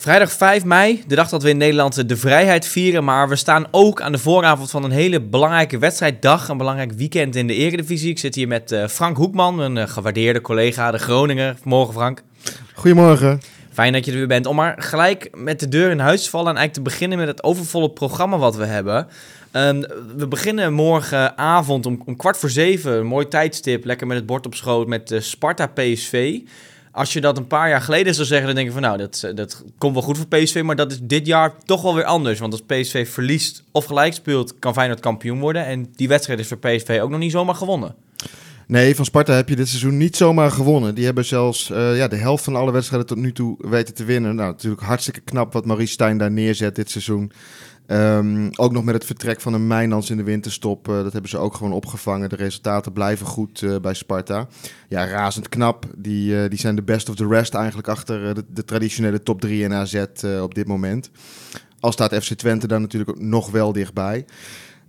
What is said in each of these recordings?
Vrijdag 5 mei, de dag dat we in Nederland de vrijheid vieren. Maar we staan ook aan de vooravond van een hele belangrijke wedstrijddag. Een belangrijk weekend in de Eredivisie. Ik zit hier met uh, Frank Hoekman, een uh, gewaardeerde collega, de Groninger. Morgen Frank. Goedemorgen. Fijn dat je er weer bent. Om maar gelijk met de deur in huis te vallen en eigenlijk te beginnen met het overvolle programma wat we hebben. Um, we beginnen morgenavond om, om kwart voor zeven, een mooi tijdstip, lekker met het bord op schoot met uh, Sparta PSV. Als je dat een paar jaar geleden zou zeggen, dan denk je van nou, dat, eh, dat komt wel goed voor PSV, maar dat is dit jaar toch wel weer anders. Want als PSV verliest of gelijk speelt, kan Feyenoord kampioen worden. En die wedstrijd is voor PSV ook nog niet zomaar gewonnen. Nee, van Sparta heb je dit seizoen niet zomaar gewonnen. Die hebben zelfs uh, ja, de helft van alle wedstrijden tot nu toe weten te winnen. Nou, natuurlijk hartstikke knap wat Maurice Stijn daar neerzet dit seizoen. Um, ook nog met het vertrek van een Mijnans in de winterstop. Uh, dat hebben ze ook gewoon opgevangen. De resultaten blijven goed uh, bij Sparta. Ja, razend knap. Die, uh, die zijn de best of the rest eigenlijk achter de, de, traditionele top 3 in AZ op dit moment. Al staat FC Twente daar natuurlijk ook nog wel dichtbij.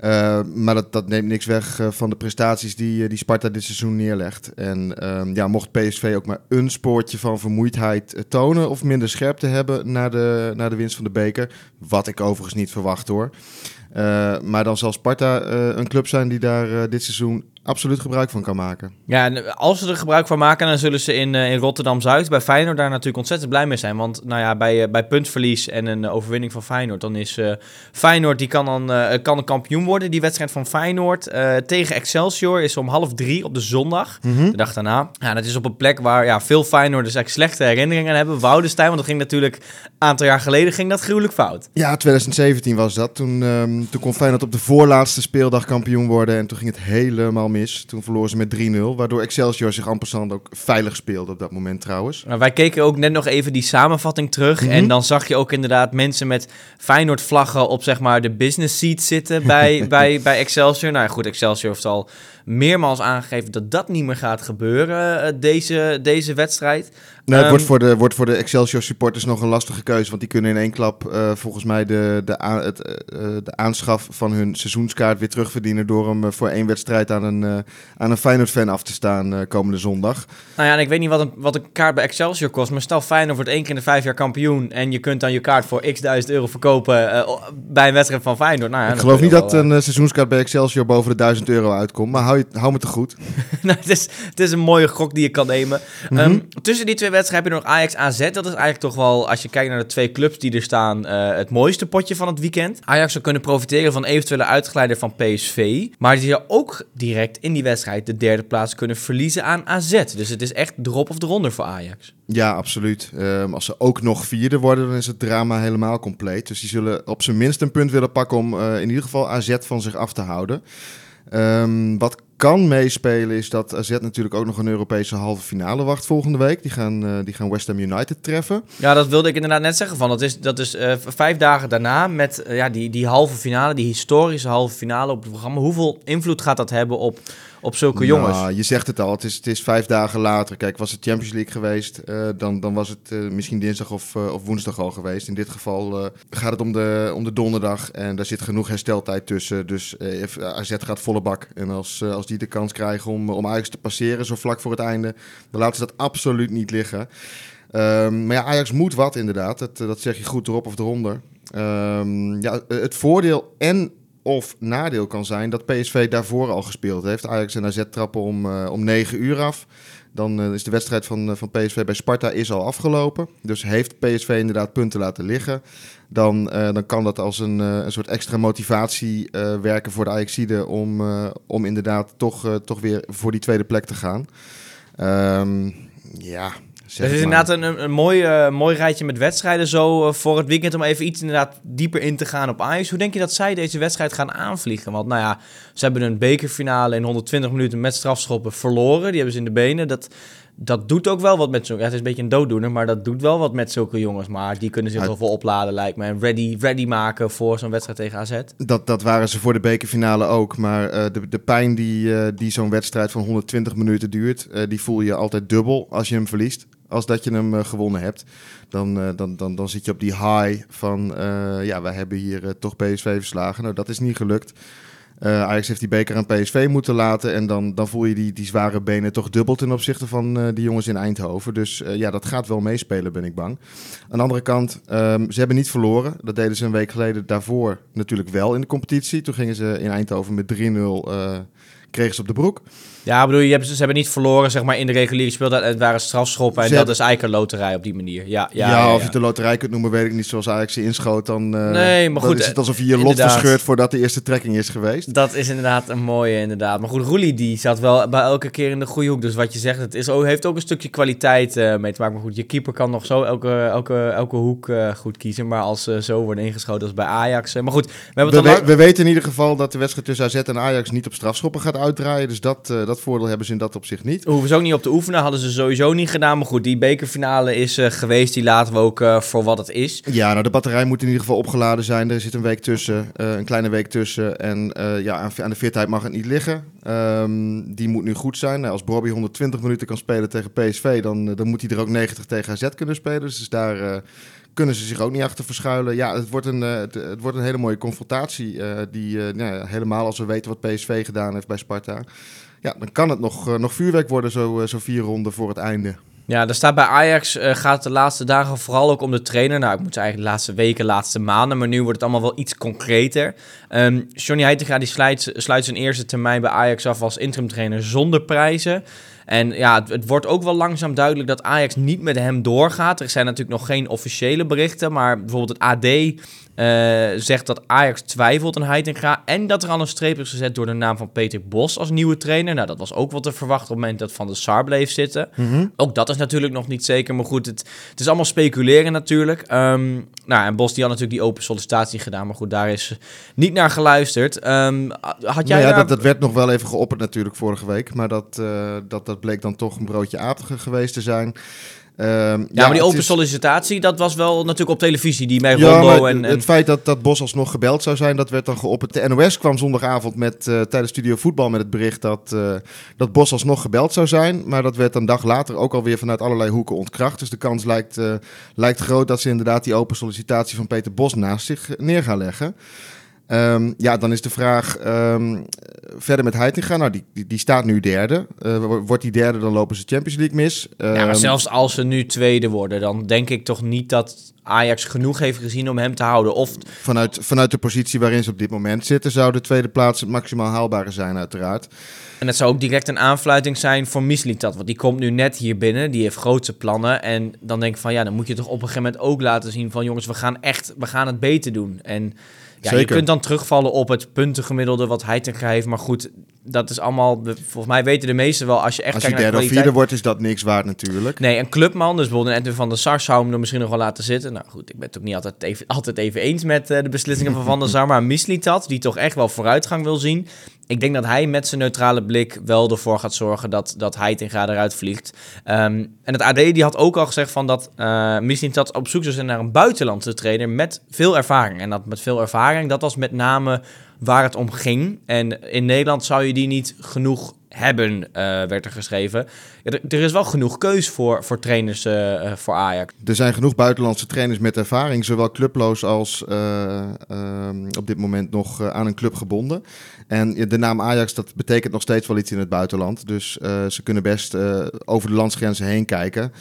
Uh, maar dat, dat, neemt niks weg uh, van de prestaties die, uh, die Sparta dit seizoen neerlegt. En ehm, ja, mocht PSV ook maar een spoortje van vermoeidheid tonen of minder scherp te hebben na de, na de winst van de beker, wat ik overigens niet verwacht hoor. maar dan zal Sparta een club zijn die daar dit seizoen absoluut gebruik van kan maken. Ja, en als ze er gebruik van maken, dan zullen ze in, uh, in Rotterdam-Zuid bij Feyenoord daar natuurlijk ontzettend blij mee zijn. Want nou ja, bij, uh, bij puntverlies en een overwinning van Feyenoord, dan is uh, Feyenoord, die kan dan kan een kampioen worden. Die wedstrijd van Feyenoord tegen Excelsior is om half drie op de zondag, mm -hmm. de dag daarna. Ja, dat is op een plek waar ja, veel Feyenoorders eigenlijk slechte herinneringen aan hebben. Woudenstein, want dat ging natuurlijk een aantal jaar geleden ging dat gruwelijk fout. Ja, 2017 was dat. Toen, um, toen kon Feyenoord op de voorlaatste speeldag kampioen worden en toen ging het helemaal mis. Toen verloren ze met 3-0, waardoor Excelsior zich ampersand ook veilig speelde op dat moment trouwens. Nou, wij keken ook net nog even die samenvatting terug. Mm -hmm. En dan zag je ook inderdaad mensen met Feyenoord-vlaggen op zeg maar de business seat zitten bij, bij, bij Excelsior. Nou goed, Excelsior heeft al meermaals aangegeven dat dat niet meer gaat gebeuren, uh, deze, deze wedstrijd. Nee, het um, wordt, voor de, wordt voor de Excelsior supporters nog een lastige keuze. Want die kunnen in één klap uh, volgens mij de, de, het, uh, de aanschaf van hun seizoenskaart weer terugverdienen. Door hem voor één wedstrijd aan een, aan een Feyenoord-fan af te staan komende zondag. Nou ja, en ik weet niet wat een, wat een kaart bij Excelsior kost. Maar stel Feyenoord wordt één keer in de vijf jaar kampioen. En je kunt dan je kaart voor x duizend euro verkopen bij een wedstrijd van Feyenoord. Nou ja, ik geloof niet dat een seizoenskaart bij Excelsior boven de 1000 euro uitkomt. Maar hou, je, hou me te goed. nou, het, is, het is een mooie gok die je kan nemen. Mm -hmm. um, tussen die twee wedstrijden heb je nog Ajax AZ. Dat is eigenlijk toch wel, als je kijkt naar de twee clubs die er staan, uh, het mooiste potje van het weekend. Ajax zou kunnen profiteren van eventuele uitgeleider van PSV. Maar die zou ook direct in die wedstrijd de derde plaats kunnen verliezen aan AZ. Dus het is echt drop of eronder voor Ajax. Ja, absoluut. Um, als ze ook nog vierde worden, dan is het drama helemaal compleet. Dus die zullen op zijn minst een punt willen pakken om uh, in ieder geval AZ van zich af te houden. Um, wat kan meespelen is dat AZ natuurlijk ook nog een Europese halve finale wacht volgende week. Die gaan, uh, die gaan West Ham United treffen. Ja, dat wilde ik inderdaad net zeggen. Van. Dat is, dat is uh, vijf dagen daarna met uh, ja, die, die halve finale, die historische halve finale op het programma. Hoeveel invloed gaat dat hebben op, op zulke nou, jongens? Je zegt het al, het is, het is vijf dagen later. Kijk, was het Champions League geweest, dan, dan was het misschien dinsdag of, of woensdag al geweest. In dit geval gaat het om de, om de donderdag en daar zit genoeg hersteltijd tussen. Dus AZ gaat volle bak. En als, als die de kans krijgen om, om Ajax te passeren, zo vlak voor het einde, dan laten ze dat absoluut niet liggen. Um, maar ja, Ajax moet wat inderdaad. Dat, dat zeg je goed erop of eronder. Um, ja, het voordeel en of nadeel kan zijn dat PSV daarvoor al gespeeld heeft. Ajax en AZ trappen om, uh, om 9 uur af. Dan uh, is de wedstrijd van, uh, van PSV bij Sparta is al afgelopen. Dus heeft PSV inderdaad punten laten liggen. Dan, uh, dan kan dat als een, een soort extra motivatie werken voor de Ajaxide om, om inderdaad toch, toch weer voor die tweede plek te gaan. Um, ja, Zeg het is inderdaad een, een mooi, uh, mooi rijtje met wedstrijden zo uh, voor het weekend om even iets inderdaad dieper in te gaan op Ajax. Hoe denk je dat zij deze wedstrijd gaan aanvliegen? Want nou ja, ze hebben een bekerfinale in 120 minuten met strafschoppen verloren. Die hebben ze in de benen. Dat, dat doet ook wel wat met zo'n... Ja, het is een beetje een dooddoener, maar dat doet wel wat met zulke jongens. Maar die kunnen zich wel vol opladen, lijkt me. En ready, ready maken voor zo'n wedstrijd tegen AZ. Dat, dat waren ze voor de bekerfinale ook. Maar uh, de, de pijn die, die zo'n wedstrijd van 120 minuten duurt... Die voel je altijd dubbel als je hem verliest. Als dat je hem gewonnen hebt. Dan, dan, dan, dan zit je op die high van... ja, wij hebben hier toch PSV verslagen. Nou, dat is niet gelukt. Uh, Ajax heeft die beker aan PSV moeten laten. En dan, dan voel je die, die zware benen toch dubbel ten opzichte van die jongens in Eindhoven. Dus ja, dat gaat wel meespelen, ben ik bang. Aan de andere kant, um, ze hebben niet verloren. Dat deden ze een week geleden daarvoor natuurlijk wel in de competitie. Toen gingen ze in Eindhoven met 3-0 kregen ze op de broek. Ja, bedoel, je hebt, ze hebben niet verloren zeg maar, in de reguliere speeltijd. Het waren strafschoppen en dat is eigenlijk een loterij op die manier. Ja, ja, ja, ja of je het een loterij kunt noemen, weet ik niet. Zoals Ajax je inschoot, dan, uh, nee, maar goed, is het alsof je je lot verscheurt voordat de eerste trekking is geweest. Dat is inderdaad een mooie, inderdaad. Maar goed, Roelie die zat wel bij elke keer in de goede hoek. Dus wat je zegt, het is, heeft ook een stukje kwaliteit uh, mee te maken. Maar goed, je keeper kan nog zo elke, elke, elke hoek uh, goed kiezen. Maar als ze zo worden ingeschoten als bij Ajax. maar goed, we, hebben we, we, we, weten in ieder geval dat de wedstrijd tussen AZ en Ajax niet op strafschoppen gaat uitdraaien. Dus dat, dat voordeel hebben ze in dat op zich niet. Hoeven ze ook niet op te oefenen, hadden ze sowieso niet gedaan. Maar goed, die bekerfinale is uh, geweest, die laten we ook uh, voor wat het is. Ja, nou de batterij moet in ieder geval opgeladen zijn. Er zit een week tussen, uh, een kleine week tussen. En ja, aan, aan, de fitheid mag het niet liggen. Um, die moet nu goed zijn. Nou, als Bobby 120 minuten kan spelen tegen PSV, dan, dan moet hij er ook 90 tegen AZ kunnen spelen. Dus daar kunnen ze zich ook niet achter verschuilen. Ja, het wordt een, het, het, wordt een hele mooie confrontatie. Uh, die nou, helemaal als we weten wat PSV gedaan heeft bij Sparta ja, dan kan het nog, uh, nog vuurwerk worden, zo, uh, zo vier ronden voor het einde. Ja, er staat bij Ajax uh, gaat de laatste dagen vooral ook om de trainer. Nou, ik moet zeggen de laatste weken, laatste maanden, maar nu wordt het allemaal wel iets concreter. Um, Johnny Heitinga die sluit, sluit zijn eerste termijn bij Ajax af als interim trainer zonder prijzen. En ja, het, het, wordt ook wel langzaam duidelijk dat Ajax niet met hem doorgaat. Er zijn natuurlijk nog geen officiële berichten, maar bijvoorbeeld het AD uh, zegt dat Ajax twijfelt aan Heitinga. En dat er al een streep is gezet door de naam van Peter Bos als nieuwe trainer. Nou, dat was ook wat te verwachten op het moment dat Van de Sar bleef zitten. Mhm. Ook dat is natuurlijk nog niet zeker. Maar goed, het, het is allemaal speculeren natuurlijk. Um, nou, en Bos die had natuurlijk die open sollicitatie gedaan. Maar goed, daar is niet naar geluisterd. Um, had jij nou ja, daar... dat, dat werd nog wel even geopperd natuurlijk vorige week. Maar dat, uh, dat, dat bleek dan toch een broodje aardiger geweest te zijn. Um, ja, ja, maar die open is... sollicitatie, dat was wel natuurlijk op televisie, die bij ja, Rondo en, en... Het feit dat, dat Bos alsnog gebeld zou zijn, dat werd dan geopperd. De NOS kwam zondagavond met, uh, tijdens Studio Voetbal met het bericht dat, uh, dat Bos alsnog gebeld zou zijn. Maar dat werd een dag later ook alweer vanuit allerlei hoeken ontkracht. Dus de kans lijkt, uh, lijkt groot dat ze inderdaad die open sollicitatie van Peter Bos naast zich neer gaan leggen. Um, ja, dan is de vraag um, verder met Heitinga. Nou, die, die, die, staat nu derde. Uh, wordt die derde, dan lopen ze Champions League mis. Um, ja, maar ehm, zelfs als ze nu tweede worden, dan denk ik toch niet dat Ajax genoeg heeft gezien om hem te houden. Of... Vanuit, vanuit de positie waarin ze op dit moment zitten, zou de tweede plaats het maximaal haalbare zijn, uiteraard. En het zou ook direct een aanfluiting zijn voor Mislitat. Want die komt nu net hier binnen. Die heeft grootse plannen. En dan denk ik van ja, dan moet je toch op een gegeven moment ook laten zien van jongens, we gaan echt, we gaan het beter doen. En ja, je kunt dan terugvallen op het puntengemiddelde wat hij te heeft. Maar goed, dat is allemaal... Volgens mij weten de meesten wel, als je echt als kijkt je derde of vierde wordt, is dat niks waard natuurlijk. Nee, een clubman, dus bijvoorbeeld Edwin van der Sar zou hem er misschien nog wel laten zitten. Nou goed, ik ben het ook niet altijd even, altijd even eens met uh, de beslissingen van Van der Sar. Maar Mislitat, die toch echt wel vooruitgang wil zien ik denk dat hij met zijn neutrale blik wel ervoor gaat zorgen dat, dat hij Heitinga eruit vliegt. Um, en het AD die had ook al gezegd van dat uh, misschien dat op zoek zou zijn naar een buitenlandse trainer met veel ervaring. En dat met veel ervaring, dat was met name waar het om ging. En in Nederland zou je die niet genoeg hebben, uh, werd er geschreven. Er, is wel genoeg keus voor, voor trainers uh, voor Ajax. Er zijn genoeg buitenlandse trainers met ervaring, zowel clubloos als uh, op dit moment nog aan een club gebonden. En de naam Ajax, dat betekent nog steeds wel iets in het buitenland. Dus ze kunnen best over de landsgrenzen heen kijken.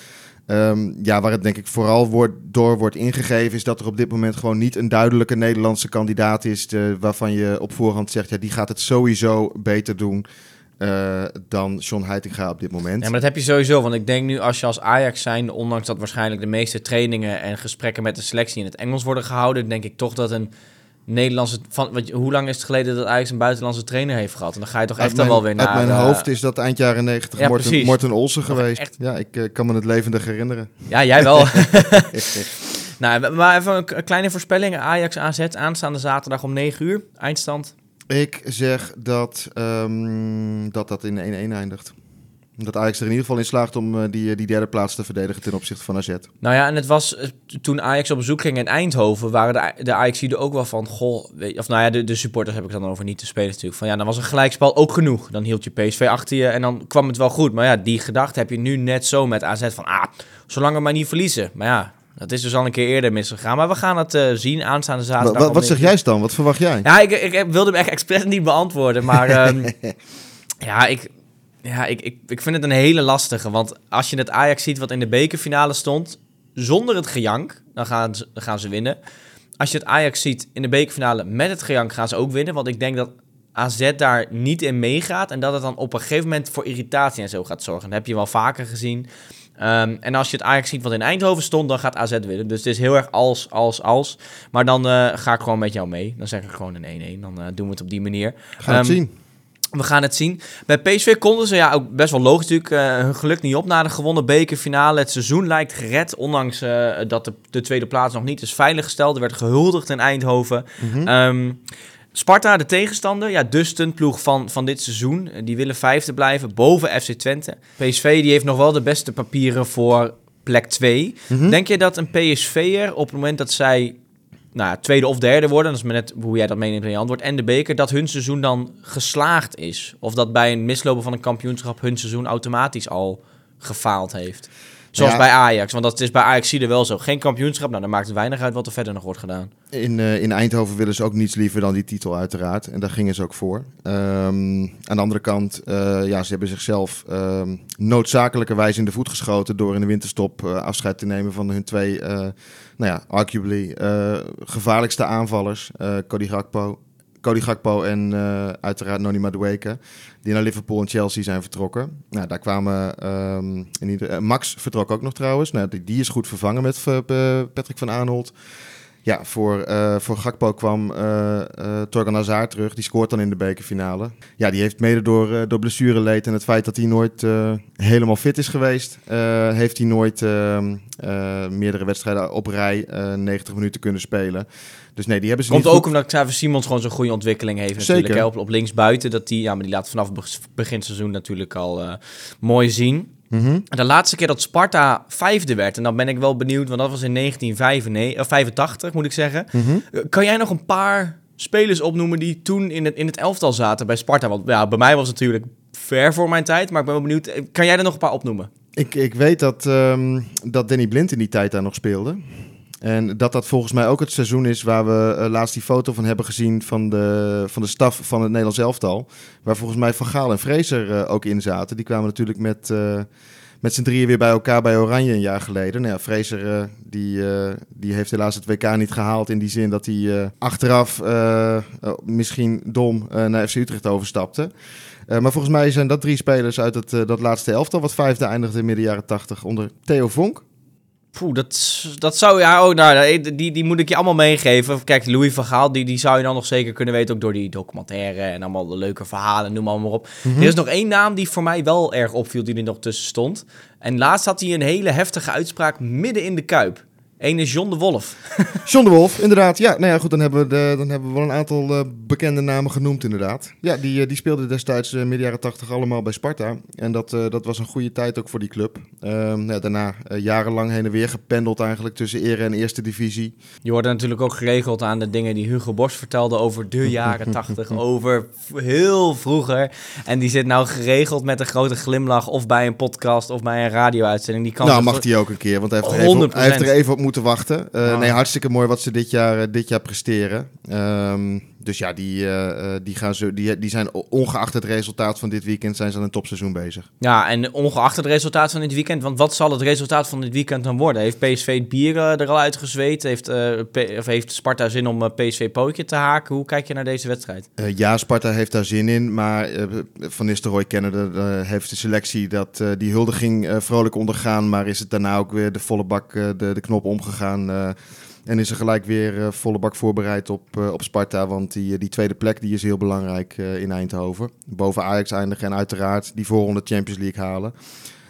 Um, ja, waar het denk ik vooral wordt, door wordt ingegeven, is dat er op dit moment gewoon niet een duidelijke Nederlandse kandidaat is. De, waarvan je op voorhand zegt, ja, die gaat het sowieso beter doen uh, dan John Heitinga op dit moment. Ja, maar dat heb je sowieso. Want ik denk nu als je als Ajax zijn, ondanks dat waarschijnlijk de meeste trainingen en gesprekken met de selectie in het Engels worden gehouden, denk ik toch dat een Nederlandse... Van, wat, hoe lang is het geleden dat Ajax een buitenlandse trainer heeft gehad? En dan ga je toch echt dan wel weer naar... Uit mijn uh, hoofd is dat eind jaren negentig ja, Morten, Morten Olsen geweest. Echt... Ja, ik uh, kan me het levendig herinneren. Ja, jij wel. nou, maar even een kleine voorspelling. Ajax AZ aanstaande zaterdag om 9 uur. Eindstand. Ik zeg dat um, dat, dat in 1-1 eindigt. Dat Ajax er in ieder geval in slaagt om uh, die, die derde plaats te verdedigen ten opzichte van AZ. Nou ja, en het was uh, toen Ajax op bezoek ging in Eindhoven, waren de, de Ajax er ook wel van, goh, weet, of nou ja, de, de supporters heb ik dan over niet te spelen natuurlijk. Van ja, dan was een gelijkspel ook genoeg. Dan hield je PSV achter je en dan kwam het wel goed. Maar ja, die gedachte heb je nu net zo met AZ van, ah, zolang we maar niet verliezen. Maar ja, Dat is dus al een keer eerder misgegaan. Maar we gaan het uh, zien aanstaande zaterdag. Wat, wat, zeg jij dan? Wat verwacht jij? Ja, ik, ik, wilde hem echt expres niet beantwoorden. Maar um, ja, ik, ja ik, ik, ik vind het een hele lastige. Want als je het Ajax ziet wat in de bekerfinale stond... zonder het gejank, dan gaan, ze, dan gaan ze winnen. Als je het Ajax ziet in de bekerfinale met het gejank... gaan ze ook winnen. Want ik denk dat AZ daar niet in meegaat... en dat het dan op een gegeven moment voor irritatie en zo gaat zorgen. Dat heb je wel vaker gezien... Um, en als je het Ajax ziet wat in Eindhoven stond, dan gaat AZ winnen. Dus het is heel erg als, als, als. Maar dan uh, ga ik gewoon met jou mee. Dan zeg ik gewoon een 1-1. Dan uh, doen we het op die manier. Gaan um, zien. We gaan het zien. Bij PSV konden ze, ja, ook best wel logisch natuurlijk, uh, hun geluk niet op na de gewonnen bekerfinale. Het seizoen lijkt gered, ondanks uh, dat de, de, tweede plaats nog niet is veiliggesteld. Er werd gehuldigd in Eindhoven. Mm -hmm. um, Sparta, de tegenstander, ja, de stuntploeg van, van dit seizoen. Die willen vijfde blijven, boven FC Twente. PSV die heeft nog wel de beste papieren voor plek 2. Mm -hmm. Denk je dat een PSV'er op het moment dat zij nou, tweede of derde worden, dat is net hoe jij dat meeneemt in je antwoord, en de beker, dat hun seizoen dan geslaagd is? Of dat bij een mislopen van een kampioenschap hun seizoen automatisch al gefaald heeft? Zoals ja. bij Ajax. Want dat is bij Ajax zie je wel zo. Geen kampioenschap. Nou, dan maakt het weinig uit wat er verder nog wordt gedaan. In, uh, in Eindhoven willen ze ook niets liever dan die titel, uiteraard. En daar gingen ze ook voor. Um, aan de andere kant, uh, ja, ze hebben zichzelf um, noodzakelijkerwijs in de voet geschoten. door in de winterstop uh, afscheid te nemen van hun twee, nou ja, arguably gevaarlijkste aanvallers. Cody Gakpo. Cody Gakpo en uiteraard Noni Madueke die naar Liverpool en Chelsea zijn vertrokken. Nou, daar kwamen in ieder, uh, Max vertrok ook nog trouwens. Nou, die, die is goed vervangen met uh, Patrick van Aanholt. Ja, voor, voor Gakpo kwam Torgan Hazard terug. Die scoort dan in de bekerfinale. Ja, die heeft mede door, door blessureleed en het feit dat hij nooit helemaal fit is geweest... heeft hij nooit ehm, meerdere wedstrijden op rij 90 minuten kunnen spelen. Dus nee, die hebben ze Komt niet ook goed... omdat Xavier Simons gewoon zo'n goede ontwikkeling heeft natuurlijk. Zeker. Hè, op, op links buiten, dat die, ja, maar die laat vanaf begin seizoen natuurlijk al uh, mooi zien. Mm -hmm. De laatste keer dat Sparta vijfde werd, en dan ben ik wel benieuwd, want dat was in 1985, moet ik zeggen. Mm -hmm. Kan jij nog een paar spelers opnoemen die toen in het, in het elftal zaten bij Sparta? Want ja, bij mij was het natuurlijk ver voor mijn tijd, maar ik ben wel benieuwd. Kan jij er nog een paar opnoemen? Ik, ik weet dat, um, dat Danny Blind in die tijd daar nog speelde. En dat dat volgens mij ook het seizoen is waar we uh, laatst die foto van hebben gezien van de, van de staf van het Nederlands elftal. Waar volgens mij Van Gaal en Fraser uh, ook in zaten. Die kwamen natuurlijk met, uh, met z'n drieën weer bij elkaar bij Oranje een jaar geleden. Nou Fraser die, die heeft helaas het WK niet gehaald in die zin dat hij achteraf misschien dom naar FC Utrecht overstapte. maar volgens mij zijn dat drie spelers uit het, dat laatste elftal wat vijfde eindigde midden jaren tachtig onder Theo Vonk. Poeh, dat, dat zou ja, oh, nou, die, die moet ik je allemaal meegeven. Kijk, Louis van Gaal, die, die zou je dan nog zeker kunnen weten, ook door die documentaire en allemaal de leuke verhalen, noem maar, maar op. Mm -hmm. Er is nog één naam die voor mij wel erg opviel, die er nog tussen stond. En laatst had hij een hele heftige uitspraak midden in de kuip. Eén is John de Wolf. John de Wolf, inderdaad. Ja, nou ja, goed, dan hebben we, de, dan hebben we wel een aantal uh, bekende namen genoemd, inderdaad. Ja, die, uh, die speelden destijds uh, midden jaren tachtig allemaal bij Sparta. En dat, dat was een goede tijd ook voor die club. Ehm, ja, daarna jarenlang heen en weer gependeld eigenlijk tussen ere en eerste divisie. Je hoorde natuurlijk ook geregeld aan de dingen die Hugo Bosch vertelde over de jaren tachtig, over heel vroeger. En die zit nou geregeld met een grote glimlach of bij een podcast of bij een radio-uitzending. Die kan nou, mag hij ook een keer, want hij heeft, er even, op, hij heeft er even op moeten te wachten. Uh, oh. Nee, hartstikke mooi wat ze dit jaar, uh, dit jaar presteren. Um, dus ja, die, uh, die, gaan zo, die, die zijn ongeacht het resultaat van dit weekend zijn ze aan een topseizoen bezig. Ja, en ongeacht het resultaat van dit weekend, want wat zal het resultaat van dit weekend dan worden? Heeft PSV het bier er al uitgezweet? Heeft, of heeft Sparta zin om PSV pootje te haken? Hoe kijk je naar deze wedstrijd? ja, Sparta heeft daar zin in, maar Van Nistelrooy kennende heeft de selectie dat die huldiging vrolijk ondergaan, maar is het daarna ook weer de volle bak de, de knop omgegaan. En is er gelijk weer uh, volle bak voorbereid op, uh, op Sparta. Want die, die tweede plek die is heel belangrijk in Eindhoven. Boven Ajax eindigen en uiteraard die voorronde Champions League halen.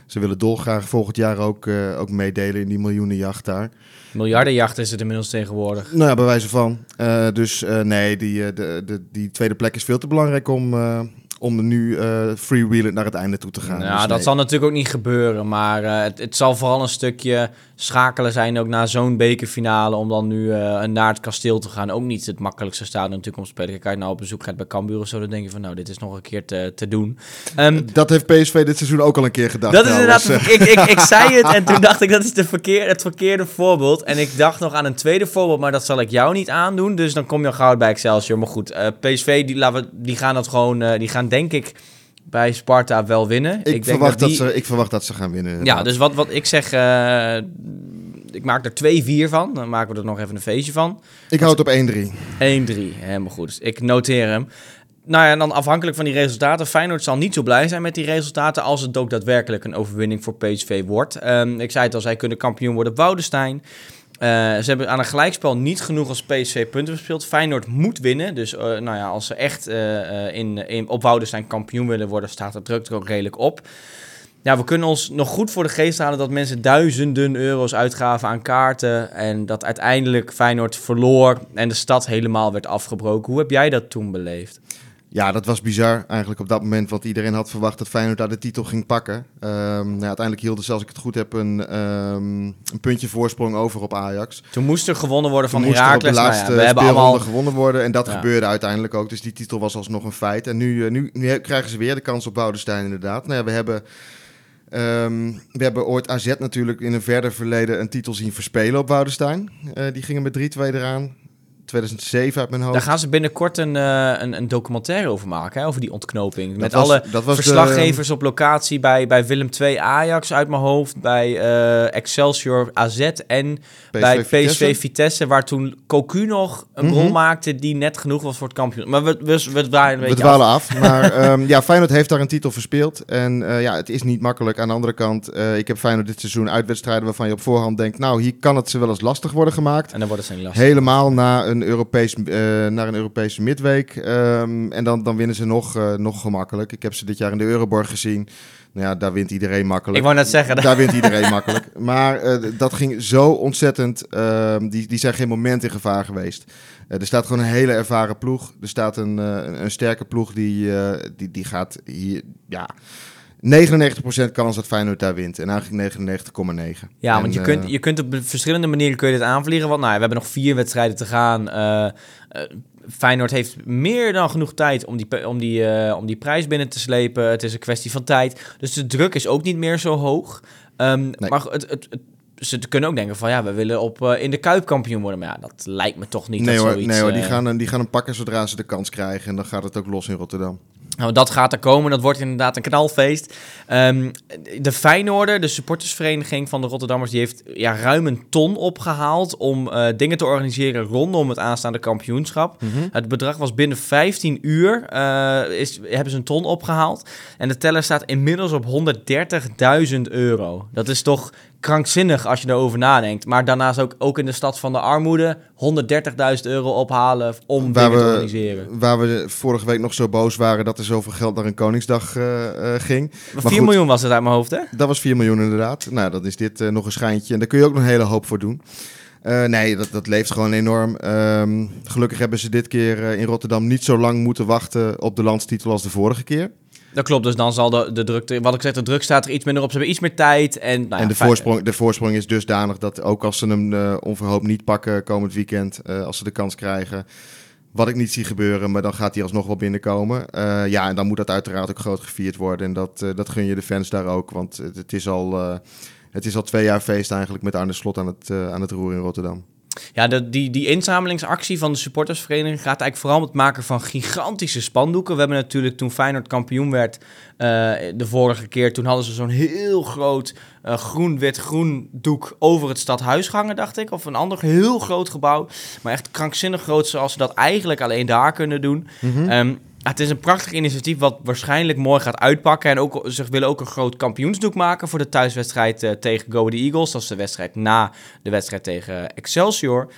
Ze willen dolgraag volgend jaar ook, ook meedelen in die miljoenenjacht daar. Miljardenjacht is het inmiddels tegenwoordig. Nou ja, bij wijze van. dus nee, die, de, de, die tweede plek is veel te belangrijk om, om nu uh, freewheelend naar het einde toe te gaan. Ja, Dus dat zal natuurlijk ook niet gebeuren. Maar eh, het, het zal vooral een stukje schakelen zijn ook na zo'n bekerfinale. Om dan nu eh, naar het kasteel te gaan. Ook niet het makkelijkste stadion natuurlijk om te spelen. Kijk, als je nou op bezoek gaat bij Cambuur of zo, dan denk je van nou, dit is nog een keer te, te doen. Ehm, Dat heeft PSV dit seizoen ook al een keer gedaan. dat is inderdaad, ik, ik, ik zei het en toen dacht ik dat is de verkeer, het verkeerde voorbeeld. En ik dacht nog aan een tweede voorbeeld, maar dat zal ik jou niet aandoen. Dus dan kom je al gauw bij Excelsior. Maar goed, eh, PSV, die, laten we, die gaan dat gewoon, eh, die gaan denk ik bij Sparta wel winnen. Ik, denk verwacht dat die- ze, ik verwacht dat ze gaan winnen. Ja, dus wat, wat ik zeg, eh, ik maak er 2-4 van. Dan maken we er nog even een feestje van. Ik hou het op 1-3. 1-3, helemaal goed. Dus ik noteer hem. Nou ja, en dan afhankelijk van die resultaten. Feyenoord zal niet zo blij zijn met die resultaten als het ook daadwerkelijk een overwinning voor PSV wordt. Ehm, ik zei het al, zij kunnen kampioen worden op Woudestein. Eh, ze hebben aan een gelijkspel niet genoeg als PSV punten gespeeld. Feyenoord moet winnen. Dus eh, nou ja, als ze echt eh, in, in, op Woudestein kampioen willen worden, staat de druk er ook redelijk op. Ja, we kunnen ons nog goed voor de geest halen dat mensen duizenden euro's uitgaven aan kaarten. En dat uiteindelijk Feyenoord verloor en de stad helemaal werd afgebroken. Hoe heb jij dat toen beleefd? Ja, dat was bizar eigenlijk op dat moment. Want iedereen had verwacht dat Feyenoord daar de titel ging pakken. Ehm, nou, uiteindelijk hielden ze, als ik het goed heb, een, ehm, een puntje voorsprong over op Ajax. Toen moest er gewonnen worden van er de Heracles. Nou ja, laatste we hebben speelronde allemaal... gewonnen worden. En dat Ja. gebeurde uiteindelijk ook. Dus die titel was alsnog een feit. En nu, eh, nu, nu krijgen ze weer de kans op Boudestein inderdaad. Nou ja, we hebben... ehm, we hebben ooit AZ natuurlijk in een verder verleden een titel zien verspelen op Woudestein. Eh, die gingen met 3-2 eraan. 2007 uit mijn hoofd. Daar gaan ze binnenkort een, eh, een, een documentaire over maken, hè, over die ontknoping. Met was- alle dat was de- verslaggevers op locatie bij, bij Willem 2 Ajax uit mijn hoofd, bij eh, Excelsior AZ en bij PSV Vitesse. Vitesse. waar toen Cocu nog een Mhm. rol maakte die net genoeg was voor het kampioen. Maar we, we, we draaien een We beetje dwalen af. af. Maar ehm, ja, Feyenoord heeft daar een titel verspeeld. En eh, ja, het is niet makkelijk. Aan de andere kant, ik heb Feyenoord dit seizoen uitwedstrijden waarvan je op voorhand denkt... nou, hier kan het ze wel eens lastig worden gemaakt. En dan wordt het zijn lastig. Helemaal na een, Europees, eh, naar een Europese midweek. Ehm, en dan, dan winnen ze nog, eh, nog gemakkelijk. Ik heb ze dit jaar in de Euroborg gezien. Nou ja, daar wint iedereen makkelijk. Ik wou net zeggen, Daar wint iedereen makkelijk. Maar eh, dat ging zo ontzettend. ehm, die, die zijn geen moment in gevaar geweest. Er staat gewoon een hele ervaren ploeg. Er staat een, een, een sterke ploeg die, die, die gaat hier. Ja, 99% kans dat Feyenoord daar wint. En eigenlijk 99,9. Ja, En, want je eh, kunt, je kunt op verschillende manieren kun je dit aanvliegen. Want nou, we hebben nog vier wedstrijden te gaan. Eh, eh, Feyenoord heeft meer dan genoeg tijd om die, om, die, eh, om die prijs binnen te slepen. Het is een kwestie van tijd. Dus de druk is ook niet meer zo hoog. Ehm, Maar het, het, het- ze kunnen ook denken van ja, we willen op, eh, in de Kuip kampioen worden. Maar ja, dat lijkt me toch niet. Nee dat hoor, zoiets, nee hoor die, eh, gaan, een- die gaan hem pakken zodra ze de kans krijgen. En dan gaat het ook los in Rotterdam. Nou, dat gaat er komen. Dat wordt inderdaad een knalfeest. Ehm, de Feyenoorder, de supportersvereniging van de Rotterdammers, die heeft ja, ruim een ton opgehaald om eh, dingen te organiseren rondom het aanstaande kampioenschap. Het bedrag was binnen 15 uur, eh, is, hebben ze een ton opgehaald. En de teller staat inmiddels op 130.000 euro. Dat is toch krankzinnig als je erover nadenkt. Maar daarnaast ook, ook in de stad van de armoede 130.000 euro ophalen om Waar te organiseren. waar we vorige week nog zo boos waren dat er zoveel geld naar een Koningsdag eh, eh, ging. Maar 4 goed. miljoen was het uit mijn hoofd, hè? Dat was 4 miljoen inderdaad. Nou, dan is dit eh, nog een schijntje. En daar kun je ook nog een hele hoop voor doen. Nee, dat, dat leeft gewoon enorm. Ehm, gelukkig hebben ze dit keer in Rotterdam niet zo lang moeten wachten op de landstitel als de vorige keer. Dat klopt, dus dan zal de, de druk, wat ik zeg, de druk staat er iets minder op. Ze hebben iets meer tijd. En, nou ja, en de voorsprong, de voorsprong is dusdanig dat ook als ze hem eh, onverhoopt niet pakken komend weekend, eh, als ze de kans krijgen, wat ik niet zie gebeuren, maar dan gaat hij alsnog wel binnenkomen. Eh, ja, en dan moet dat uiteraard ook groot gevierd worden. En dat, dat gun je de fans daar ook, want het, het is al... het is al twee jaar feest eigenlijk met Arne Slot aan het, aan het roer in Rotterdam. Ja, de, die, die inzamelingsactie van de supportersvereniging gaat eigenlijk vooral om het maken van gigantische spandoeken. We hebben natuurlijk toen Feyenoord kampioen werd eh, de vorige keer, toen hadden ze zo'n heel groot eh, groen-wit-groen doek over het stadhuis hangen, dacht ik. Of een ander heel groot gebouw. Maar echt krankzinnig groot, zoals ze dat eigenlijk alleen daar kunnen doen. Ehm, het is een prachtig initiatief wat waarschijnlijk mooi gaat uitpakken. En ook, ze willen ook een groot kampioensdoek maken voor de thuiswedstrijd eh, tegen Go Ahead Eagles. Dat is de wedstrijd na de wedstrijd tegen Excelsior.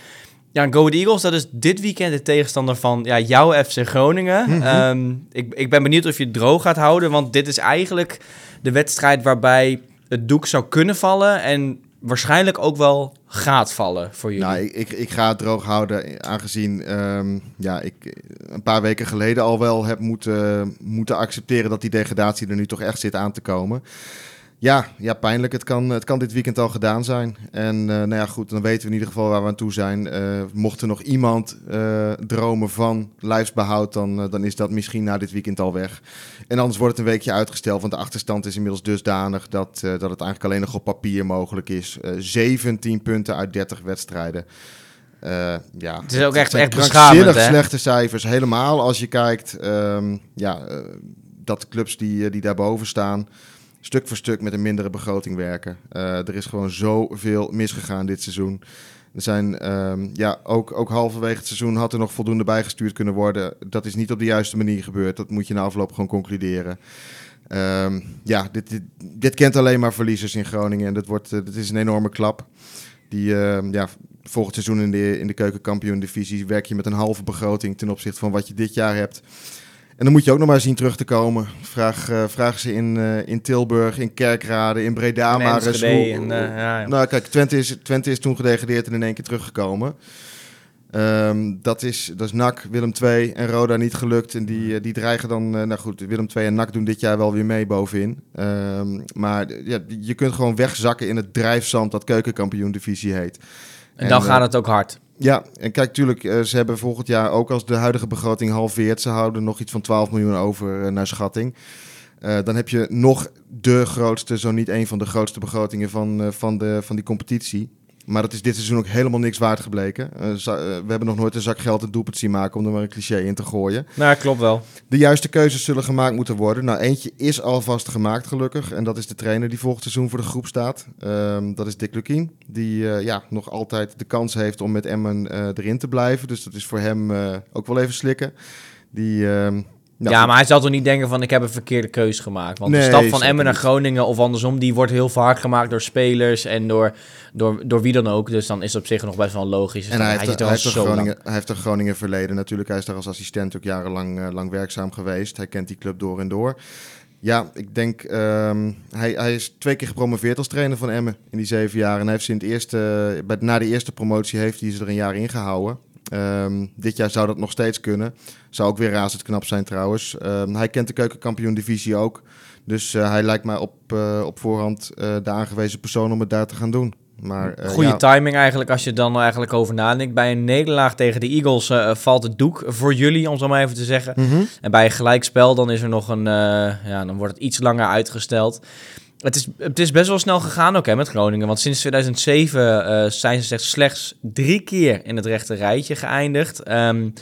Ja, Go Ahead Eagles, dat is dit weekend de tegenstander van ja, jouw FC Groningen. Ehm, ik, ik ben benieuwd of je het droog gaat houden, want dit is eigenlijk de wedstrijd waarbij het doek zou kunnen vallen. En waarschijnlijk ook wel gaat vallen voor jullie. Nou, ik, ik, ga het droog houden, aangezien ehm, ja, ik een paar weken geleden al wel heb moeten, moeten accepteren dat die degradatie er nu toch echt zit aan te komen. Ja, ja pijnlijk. Het kan, het kan dit weekend al gedaan zijn. En uh, nou ja, goed, dan weten we in ieder geval waar we aan toe zijn. Uh, mocht er nog iemand uh, dromen van lijfsbehoud, dan, dan is dat misschien na dit weekend al weg. En anders wordt het een weekje uitgesteld, want de achterstand is inmiddels dusdanig dat, dat het eigenlijk alleen nog op papier mogelijk is. 17 punten uit 30 wedstrijden. ja, het is ook echt, echt beschamend, hè? slechte cijfers, helemaal als je kijkt um, ja, dat clubs die, die daarboven staan stuk voor stuk met een mindere begroting werken. Uh, er is gewoon zoveel misgegaan dit seizoen. Er zijn, um, ja, ook, ook halverwege het seizoen had er nog voldoende bijgestuurd kunnen worden. Dat is niet op de juiste manier gebeurd. Dat moet je na afloop gewoon concluderen. Um, ja, dit, dit, kent alleen maar verliezers in Groningen. En dat, wordt, uh, dat is een enorme klap. Die, uh, ja, volgend seizoen in de, in de keukenkampioen-divisie werk je met een halve begroting ten opzichte van wat je dit jaar hebt. En dan moet je ook nog maar zien terug te komen. Vraag, uh, vraag ze in, uh, in Tilburg, in Kerkrade, in Breda. In maar eens en, uh, ja, ja. Nou, kijk, Twente is, Twente is toen gedegradeerd en in één keer teruggekomen. Um, dat, is, dat is NAC, Willem II en Roda niet gelukt. En die, die dreigen dan... nou goed, Willem II en NAC doen dit jaar wel weer mee bovenin. Um, maar ja, je kunt gewoon wegzakken in het drijfzand dat keukenkampioen-divisie heet. En, en dan gaat het ook hard. Ja, en kijk, tuurlijk, uh, ze hebben volgend jaar ook als de huidige begroting halveert, ze houden nog iets van 12 miljoen over uh, naar schatting. Uh, dan heb je nog de grootste, zo niet een van de grootste begrotingen van, van, de, van die competitie. Maar dat is dit seizoen ook helemaal niks waard gebleken. Uh, we hebben nog nooit een zak geld een doelpunt zien maken om er maar een cliché in te gooien. Nou, klopt wel. De juiste keuzes zullen gemaakt moeten worden. Nou, eentje is alvast gemaakt gelukkig. En dat is de trainer die volgend seizoen voor de groep staat. Um, dat is Dick Lukien. Die uh, ja, nog altijd de kans heeft om met Emmen uh, erin te blijven. Dus dat is voor hem ook wel even slikken. Die... ehm, nou, ja, maar hij zal toch niet denken van ik heb een verkeerde keuze gemaakt. Want nee, de stap van Emmen naar Groningen of andersom, die wordt heel vaak gemaakt door spelers en door, door, door wie dan ook. Dus dan is het op zich nog best wel logisch. Dus en hij, hij, heeft, hij, heeft Groningen, hij heeft een Groningen verleden natuurlijk. Hij is daar als assistent ook jarenlang uh, lang werkzaam geweest. Hij kent die club door en door. Ja, ik denk, um, hij, hij is twee keer gepromoveerd als trainer van Emmen in die zeven jaar. En hij heeft ze in het eerste, bij, na de eerste promotie heeft hij ze er een jaar ingehouden. Um, dit jaar zou dat nog steeds kunnen. Zou ook weer razend knap zijn trouwens. Um, hij kent de keukenkampioen-divisie ook. Dus uh, hij lijkt mij op, uh, op voorhand uh, de aangewezen persoon om het daar te gaan doen. Maar, Goede ja. timing eigenlijk als je dan eigenlijk over nadenkt. Bij een nederlaag tegen de Eagles valt het doek voor jullie, om zo maar even te zeggen. Mm -hmm. En bij een gelijkspel dan is er nog een, ja, dan wordt het iets langer uitgesteld. Het is, het is best wel snel gegaan ook hè, met Groningen. Want sinds 2007 uh, zijn ze slechts drie keer in het rechte rijtje geëindigd. Um,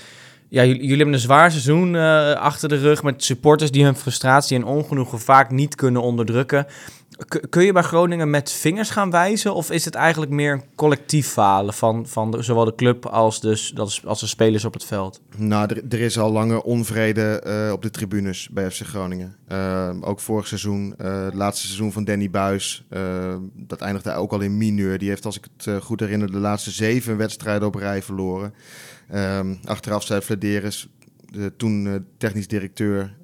ja, jullie, hebben een zwaar seizoen uh, achter de rug met supporters die hun frustratie en ongenoegen vaak niet kunnen onderdrukken. Kun je bij Groningen met vingers gaan wijzen? Of is het eigenlijk meer een collectief falen van, van zowel de club als de, als de spelers op het veld? Nou, er, er is al lange onvrede uh, op de tribunes bij FC Groningen. Uh, ook vorig seizoen, uh, het laatste seizoen van Danny Buis, dat eindigde ook al in mineur. Die heeft, als ik het goed herinner, de laatste zeven wedstrijden op rij verloren. Um, achteraf zei Flederis, de toen technisch directeur,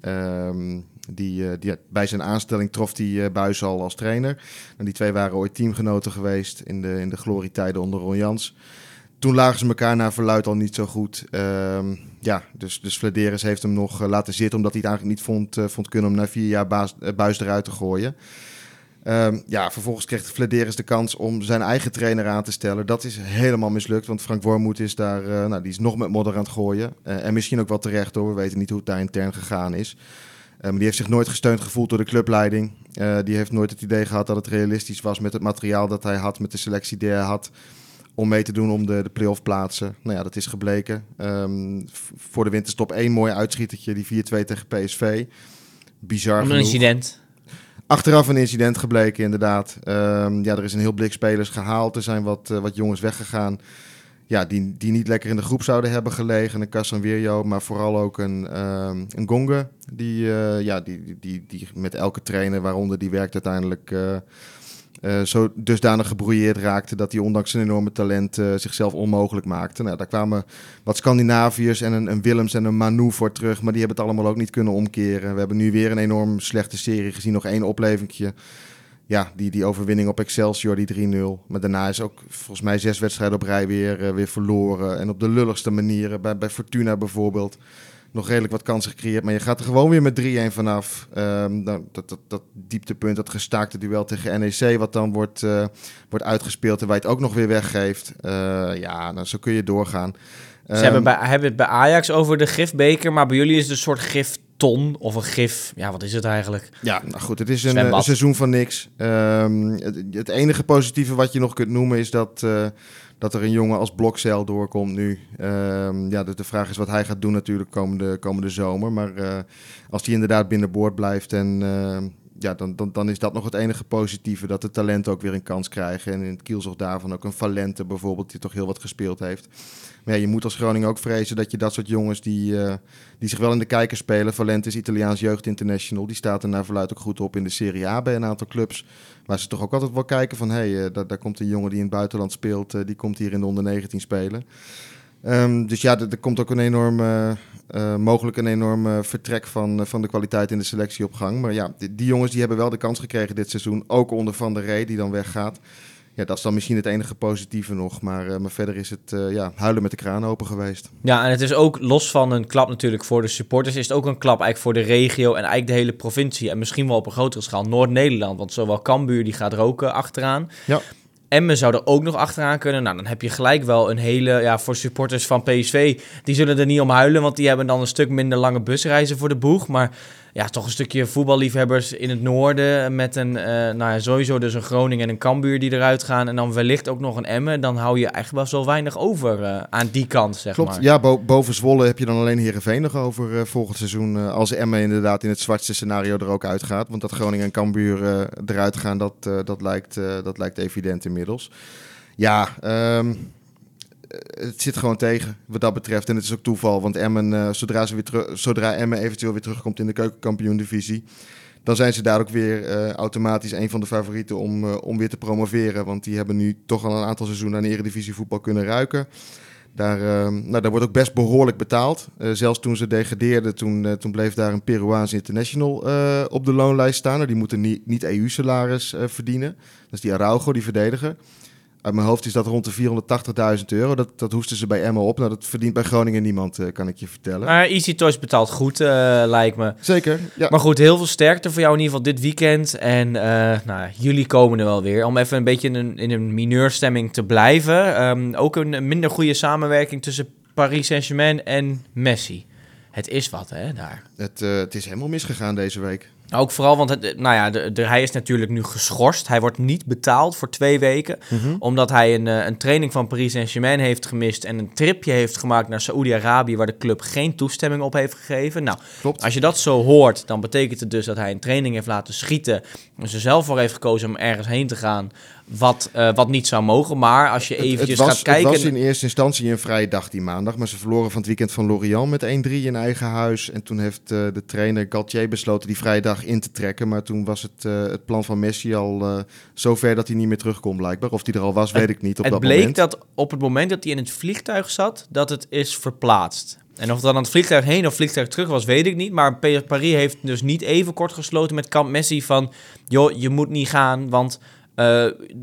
die, uh, die, bij zijn aanstelling trof die uh, Buis al als trainer. En die twee waren ooit teamgenoten geweest in de, in de glorietijden onder Ron Jans. Toen lagen ze elkaar naar verluid al niet zo goed. Um, ja, dus, dus heeft hem nog uh, laten zitten... omdat hij het eigenlijk niet vond, vond kunnen om na vier jaar baas, Buis eruit te gooien. Um, ja, vervolgens kreeg Flederis de kans om zijn eigen trainer aan te stellen. Dat is helemaal mislukt, want Frank Wormoed is daar, uh, nou, die is nog met modder aan het gooien. Uh, en misschien ook wel terecht hoor, we weten niet hoe het daar intern gegaan is. Maar die heeft zich nooit gesteund gevoeld door de clubleiding. die heeft nooit het idee gehad dat het realistisch was met het materiaal dat hij had, met de selectie die hij had, om mee te doen om de, de play-off plaatsen. Nou ja, dat is gebleken. Um, voor de winterstop één mooi uitschietertje, die 4-2 tegen PSV. Bizar Een incident. Achteraf een incident gebleken, inderdaad. Um, ja, er is een heel blik spelers gehaald. Er zijn wat, uh, wat jongens weggegaan. Ja, die, die niet lekker in de groep zouden hebben gelegen. Een Casanvirio, maar vooral ook een, um, een Gonge. Die, uh, ja, die, die, die, met elke trainer, waaronder die werkt uiteindelijk... Uh, uh, zo dusdanig gebrouilleerd raakte dat hij ondanks zijn enorme talent zichzelf onmogelijk maakte. Nou, daar kwamen wat Scandinaviërs en een, een, Willems en een Manu voor terug, maar die hebben het allemaal ook niet kunnen omkeren. We hebben nu weer een enorm slechte serie gezien, nog één oplevingje. Ja, die, die overwinning op Excelsior, die 3-0. Maar daarna is ook volgens mij zes wedstrijden op rij weer, eh, weer verloren. En op de lulligste manieren. Bij, bij Fortuna bijvoorbeeld. Nog redelijk wat kansen gecreëerd. Maar je gaat er gewoon weer met 3-1 vanaf. Ehm, dat, dat, dat, dat dieptepunt, dat gestaakte duel tegen NEC. Wat dan wordt, uh, wordt uitgespeeld. En waar je het ook nog weer weggeeft. Uh, ja, nou, zo kun je doorgaan. Ze um, hebben, bij, hebben het bij Ajax over de gifbeker. Maar bij jullie is het een soort gif ton of een gif. Ja, wat is het eigenlijk? Ja, nou goed, het is een, seizoen van niks. Um, het, het, enige positieve wat je nog kunt noemen is dat, uh, dat er een jongen als Blokcel doorkomt nu. Um, ja, de, de, vraag is wat hij gaat doen natuurlijk komende, komende zomer. Maar uh, als hij inderdaad binnenboord blijft en... Ja, dan, dan, dan is dat nog het enige positieve. Dat de talenten ook weer een kans krijgen. En in het kielzog daarvan ook een Valente bijvoorbeeld, die toch heel wat gespeeld heeft. Maar ja, je moet als Groningen ook vrezen dat je dat soort jongens die, uh, die zich wel in de kijker spelen. Valente is Italiaans Jeugd International. Die staat er naar verluid ook goed op in de Serie A bij een aantal clubs. Maar ze toch ook altijd wel kijken van... hé, hey, uh, daar, daar komt een jongen die in het buitenland speelt. Uh, die komt hier in de onder 19 spelen. Um, dus ja, er, komt ook een enorm, uh, mogelijk een enorm vertrek van, van de kwaliteit in de selectie op gang. Maar ja, die, die, jongens die hebben wel de kans gekregen dit seizoen. Ook onder Van der Rey, die dan weggaat. Ja, dat is dan misschien het enige positieve nog. Maar, uh, maar verder is het uh, ja, huilen met de kraan open geweest. Ja, en het is ook los van een klap natuurlijk voor de supporters... is het ook een klap eigenlijk voor de regio en eigenlijk de hele provincie. En misschien wel op een grotere schaal Noord-Nederland. Want zowel Cambuur, die gaat uh, achteraan. Ja. Emmen zou er ook nog achteraan kunnen. Nou, dan heb je gelijk wel een hele... Ja, voor supporters van PSV, die zullen er niet om huilen... want die hebben dan een stuk minder lange busreizen voor de boeg. Maar ja, toch een stukje voetballiefhebbers in het noorden... met een, uh, nou ja, sowieso dus een Groningen en een Cambuur die eruit gaan... en dan wellicht ook nog een Emmen. Dan hou je echt wel zo weinig over uh, aan die kant, zeg Klopt, maar. ja, bo boven Zwolle heb je dan alleen Heerenveen nog over uh, volgend seizoen... als Emmen inderdaad in het zwartste scenario er ook uitgaat. Want dat Groningen en Cambuur eruit gaan, dat, dat, lijkt, dat lijkt evident inmiddels. Ja, um, het zit gewoon tegen wat dat betreft. En het is ook toeval, want Emmen, uh, zodra, ze weer zodra Emmen eventueel weer terugkomt in de keukenkampioen-divisie, dan zijn ze daar ook weer uh, automatisch een van de favorieten om, om weer te promoveren. Want die hebben nu toch al een aantal seizoenen aan Eredivisie voetbal kunnen ruiken. Daar, nou, daar wordt ook best behoorlijk betaald. zelfs toen ze degradeerden, toen, toen bleef daar een Peruaans international op de loonlijst staan. Nou, die moeten niet, niet EU-salaris verdienen. Dat is die Araujo, die verdediger. Uit mijn hoofd is dat rond de 480.000 euro. Dat, dat hoesten ze bij Emma op. Nou, dat verdient bij Groningen niemand, uh, kan ik je vertellen. Maar Easy Toys betaalt goed, uh, lijkt me. Zeker, ja. Maar goed, heel veel sterkte voor jou in ieder geval dit weekend. En uh, nou, jullie komen er wel weer. Om even een beetje in een, in een mineurstemming te blijven. Um, ook een minder goede samenwerking tussen Paris Saint-Germain en Messi. Het is wat, hè, daar. Het, het is helemaal misgegaan deze week. Ook vooral, want het, nou ja, de, de, hij is natuurlijk nu geschorst. Hij wordt niet betaald voor twee weken. Mm -hmm. Omdat hij een, een training van Paris Saint-Germain heeft gemist. En een tripje heeft gemaakt naar Saoedi-Arabië. Waar de club geen toestemming op heeft gegeven. Nou, Klopt. als je dat zo hoort, dan betekent het dus dat hij een training heeft laten schieten. En ze zelf voor heeft gekozen om ergens heen te gaan. Wat, uh, wat niet zou mogen. Maar als je eventjes het, het was, gaat kijken... Het was in eerste instantie een vrije dag die maandag. Maar ze verloren van het weekend van Lorient met 1-3 in eigen huis. En toen heeft uh, de trainer Galtier besloten die vrije dag in te trekken. Maar toen was het, uh, het plan van Messi al zover dat hij niet meer terug kon blijkbaar. Of hij er al was, weet ik niet op het dat bleek moment. dat op het moment dat hij in het vliegtuig zat, dat het is verplaatst. En of het dan aan het vliegtuig heen of vliegtuig terug was, weet ik niet. Maar Paris heeft dus niet even kort gesloten met kamp Messi van... joh, je moet niet gaan, want... Uh,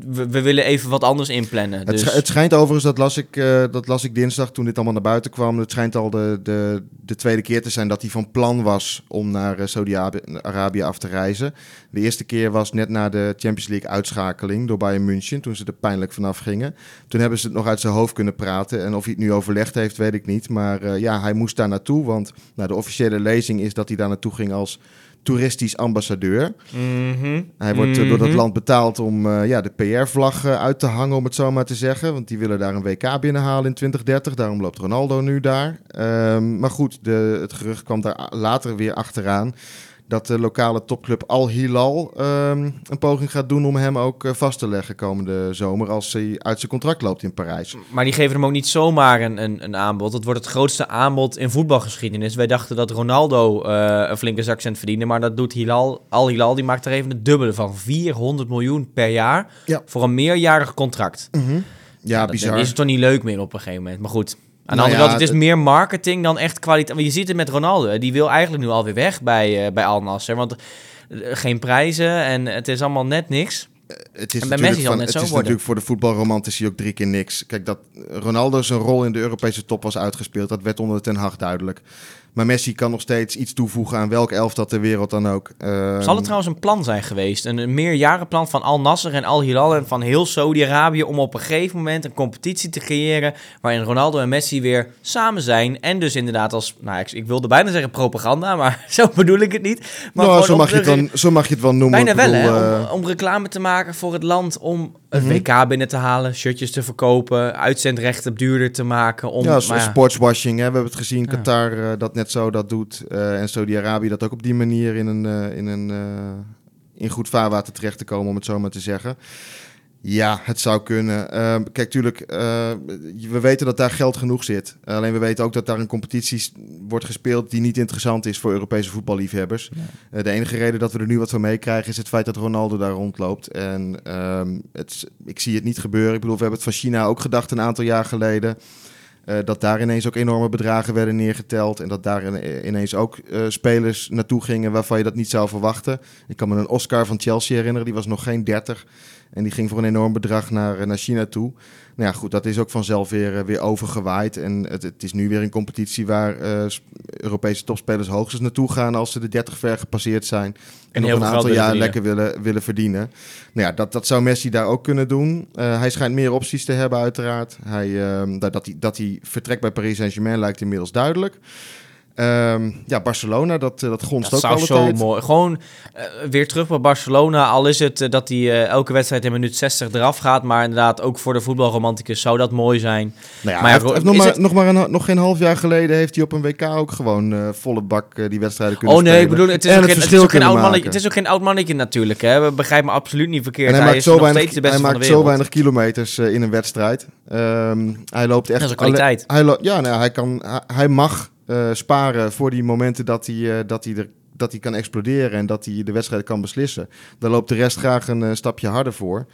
we, we, willen even wat anders inplannen. Het, dus... het schijnt overigens, dat las, ik, uh, dat las ik dinsdag toen dit allemaal naar buiten kwam. Het schijnt al de, de, de tweede keer te zijn dat hij van plan was om naar uh, Saudi-Arabië af te reizen. De eerste keer was net na de Champions League uitschakeling door Bayern München, toen ze er pijnlijk vanaf gingen. Toen hebben ze het nog uit zijn hoofd kunnen praten. En of hij het nu overlegd heeft, weet ik niet. Maar ja, hij moest daar naartoe, want nou, de officiële lezing is dat hij daar naartoe ging als toeristisch ambassadeur. Mm -hmm. Hij wordt mm -hmm. door dat land betaald om uh, ja, de PR-vlag uh, uit te hangen, om het zo maar te zeggen. Want die willen daar een WK binnenhalen in 2030. Daarom loopt Ronaldo nu daar. Um, maar goed, de, het gerucht kwam daar later weer achteraan dat de lokale topclub Al Hilal um, een poging gaat doen om hem ook uh, vast te leggen komende zomer als hij uit zijn contract loopt in Parijs. Maar die geven hem ook niet zomaar een, een, een aanbod. Het wordt het grootste aanbod in voetbalgeschiedenis. Wij dachten dat Ronaldo uh, een flinke zakcent verdiende, maar dat doet Hilal, Al Hilal. Die maakt er even het dubbele van 400 miljoen per jaar ja. voor een meerjarig contract. Mm -hmm. Ja, ja bizar. Dat is het toch niet leuk meer op een gegeven moment. Maar goed, aan de nou andere ja, kant, het is meer marketing dan echt kwaliteit. Je ziet het met Ronaldo. Die wil eigenlijk nu alweer weg bij, uh, bij Al Nasser. Want geen prijzen en het is allemaal net niks. Het is En bij natuurlijk, Messi van, net het is worden. natuurlijk voor de voetbalromantici ook drie keer niks. Kijk, dat Ronaldo zijn rol in de Europese top was uitgespeeld, dat werd onder Ten Hag duidelijk. Maar Messi kan nog steeds iets toevoegen aan welk elftal ter wereld dan ook. Ehm, Zal het trouwens een plan zijn geweest? Een, een meerjarenplan van Al Nasser en Al Hilal en van heel Saudi-Arabië om op een gegeven moment een competitie te creëren waarin Ronaldo en Messi weer samen zijn en dus inderdaad als, nou ik, ik wilde bijna zeggen propaganda, maar zo bedoel ik het niet. Maar nou, zo, om mag je het de- dan, zo mag je het wel noemen. Bijna wel, hè? eh, Om, om reclame te maken voor het land, om het Mhm. WK binnen te halen, shirtjes te verkopen, uitzendrechten duurder te maken. Om, ja, maar sportswashing. Hè. We hebben het gezien, Ja. Qatar eh, dat net zo dat doet. eh, en Saudi-Arabië dat ook op die manier in, een, eh, in, een, eh, in goed vaarwater terecht te komen, om het zo maar te zeggen. Ja, het zou kunnen. Ehm, kijk, tuurlijk, eh, we weten dat daar geld genoeg zit. Alleen we weten ook dat daar een competitie wordt gespeeld die niet interessant is voor Europese voetballiefhebbers. De enige reden dat we er nu wat van meekrijgen is het feit dat Ronaldo daar rondloopt. En ehm, het, ik zie het niet gebeuren. Ik bedoel, we hebben het van China ook gedacht een aantal jaar geleden. Eh, dat daar ineens ook enorme bedragen werden neergeteld. En dat daar ine- ineens ook eh, spelers naartoe gingen waarvan je dat niet zou verwachten. Ik kan me een Oscar van Chelsea herinneren, die was nog geen 30. En die ging voor een enorm bedrag naar, eh, naar China toe. Nou ja, goed, dat is ook vanzelf weer, eh, weer overgewaaid. En het, het is nu weer een competitie waar eh, Europese topspelers hoogstens naartoe gaan als ze de 30 ver gepasseerd zijn. En, En nog een aantal jaar lekker willen, willen verdienen. Nou ja, dat, dat zou Messi daar ook kunnen doen. Eh, hij schijnt meer opties te hebben, uiteraard. Hij, ehm, dat, dat, hij, dat hij vertrekt bij Paris Saint-Germain lijkt inmiddels duidelijk. Ehm, ja, Barcelona, dat, eh, dat gonst dat ook zou alle zo tijd. mooi. Gewoon eh, weer terug bij Barcelona. Al is het eh, dat hij elke wedstrijd in minuut 60 eraf gaat. Maar inderdaad, ook voor de voetbalromanticus zou dat mooi zijn. Nou ja, Maar heeft, heeft nog, maar, het- nog, maar een, nog geen half jaar geleden heeft hij op een WK ook gewoon volle bak die wedstrijden kunnen Oh nee, spelen. ik bedoel, het is, En ook het geen, het, is ook geen oud mannetje, het is ook geen oud mannetje natuurlijk. Hè. Begrijp me absoluut niet verkeerd. En hij, hij maakt is zo nog weinig, steeds de beste hij van de maakt zo weinig kilometers in een wedstrijd. Ehm, hij loopt echt... Dat is een kwaliteit. Hij ja, nou, hij, kan, hij, hij mag eh, sparen voor die momenten dat hij, eh, dat, hij er, dat hij kan exploderen en dat hij de wedstrijd kan beslissen. Daar loopt de rest graag een eh, stapje harder voor.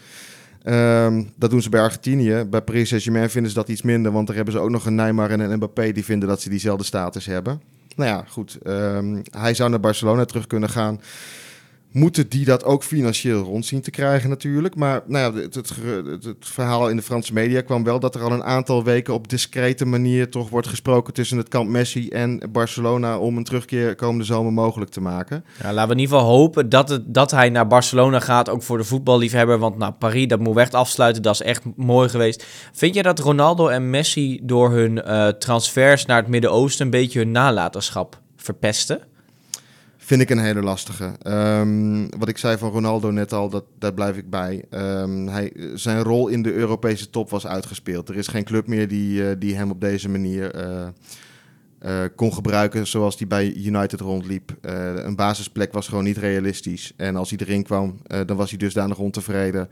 Ehm, dat doen ze bij Argentinië. Bij Paris Saint-Germain vinden ze dat iets minder, want daar hebben ze ook nog een Neymar en een Mbappé die vinden dat ze diezelfde status hebben. Nou ja, goed. ehm, hij zou naar Barcelona terug kunnen gaan. Moeten die dat ook financieel rond zien te krijgen natuurlijk. Maar nou ja, het, het, verhaal in de Franse media kwam wel dat er al een aantal weken op discrete manier toch wordt gesproken tussen het kamp Messi en Barcelona om een terugkeer komende zomer mogelijk te maken. Ja, laten we in ieder geval hopen dat, het, dat hij naar Barcelona gaat, ook voor de voetballiefhebber. Want nou, Paris, dat moet echt afsluiten, dat is echt mooi geweest. Vind je dat Ronaldo en Messi door hun eh, transfers naar het Midden-Oosten een beetje hun nalatenschap verpesten? Vind ik een hele lastige. Ehm, wat ik zei van Ronaldo net al, dat, daar blijf ik bij. Ehm, hij, zijn rol in de Europese top was uitgespeeld. Er is geen club meer die, eh, die hem op deze manier eh, eh, kon gebruiken zoals hij bij United rondliep. Een basisplek was gewoon niet realistisch. En als hij erin kwam, dan was hij dusdanig ontevreden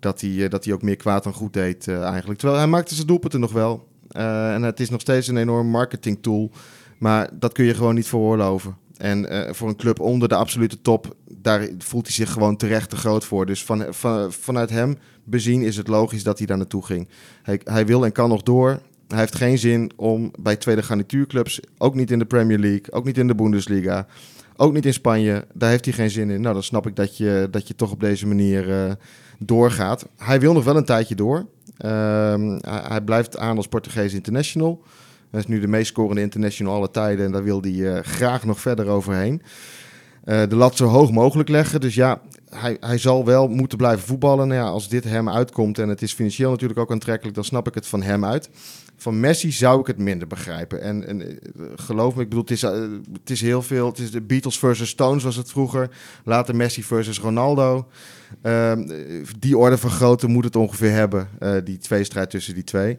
dat hij, dat hij ook meer kwaad dan goed deed eigenlijk. Terwijl hij maakte zijn doelpunten nog wel. En het is nog steeds een enorm marketing tool. Maar dat kun je gewoon niet veroorloven. En eh, voor een club onder de absolute top, daar voelt hij zich gewoon terecht te groot voor. Dus van, van, vanuit hem bezien is het logisch dat hij daar naartoe ging. Hij, hij wil en kan nog door. Hij heeft geen zin om bij tweede garnituurclubs, ook niet in de Premier League, ook niet in de Bundesliga, ook niet in Spanje, daar heeft hij geen zin in. Nou, dan snap ik dat je, dat je toch op deze manier eh, doorgaat. Hij wil nog wel een tijdje door. Ehm, hij, hij blijft aan als Portugees international. Hij is nu de meest scorende international alle tijden en daar wil hij eh, graag nog verder overheen. Eh, de lat zo hoog mogelijk leggen. Dus ja, hij, hij zal wel moeten blijven voetballen. Nou ja, als dit hem uitkomt en het is financieel natuurlijk ook aantrekkelijk, dan snap ik het van hem uit. Van Messi zou ik het minder begrijpen. En, en eh, geloof me, ik bedoel, het is, het is heel veel. Het is de Beatles versus Stones was het vroeger. Later Messi versus Ronaldo. Ehm, die orde van grootte moet het ongeveer hebben, die tweestrijd tussen die twee.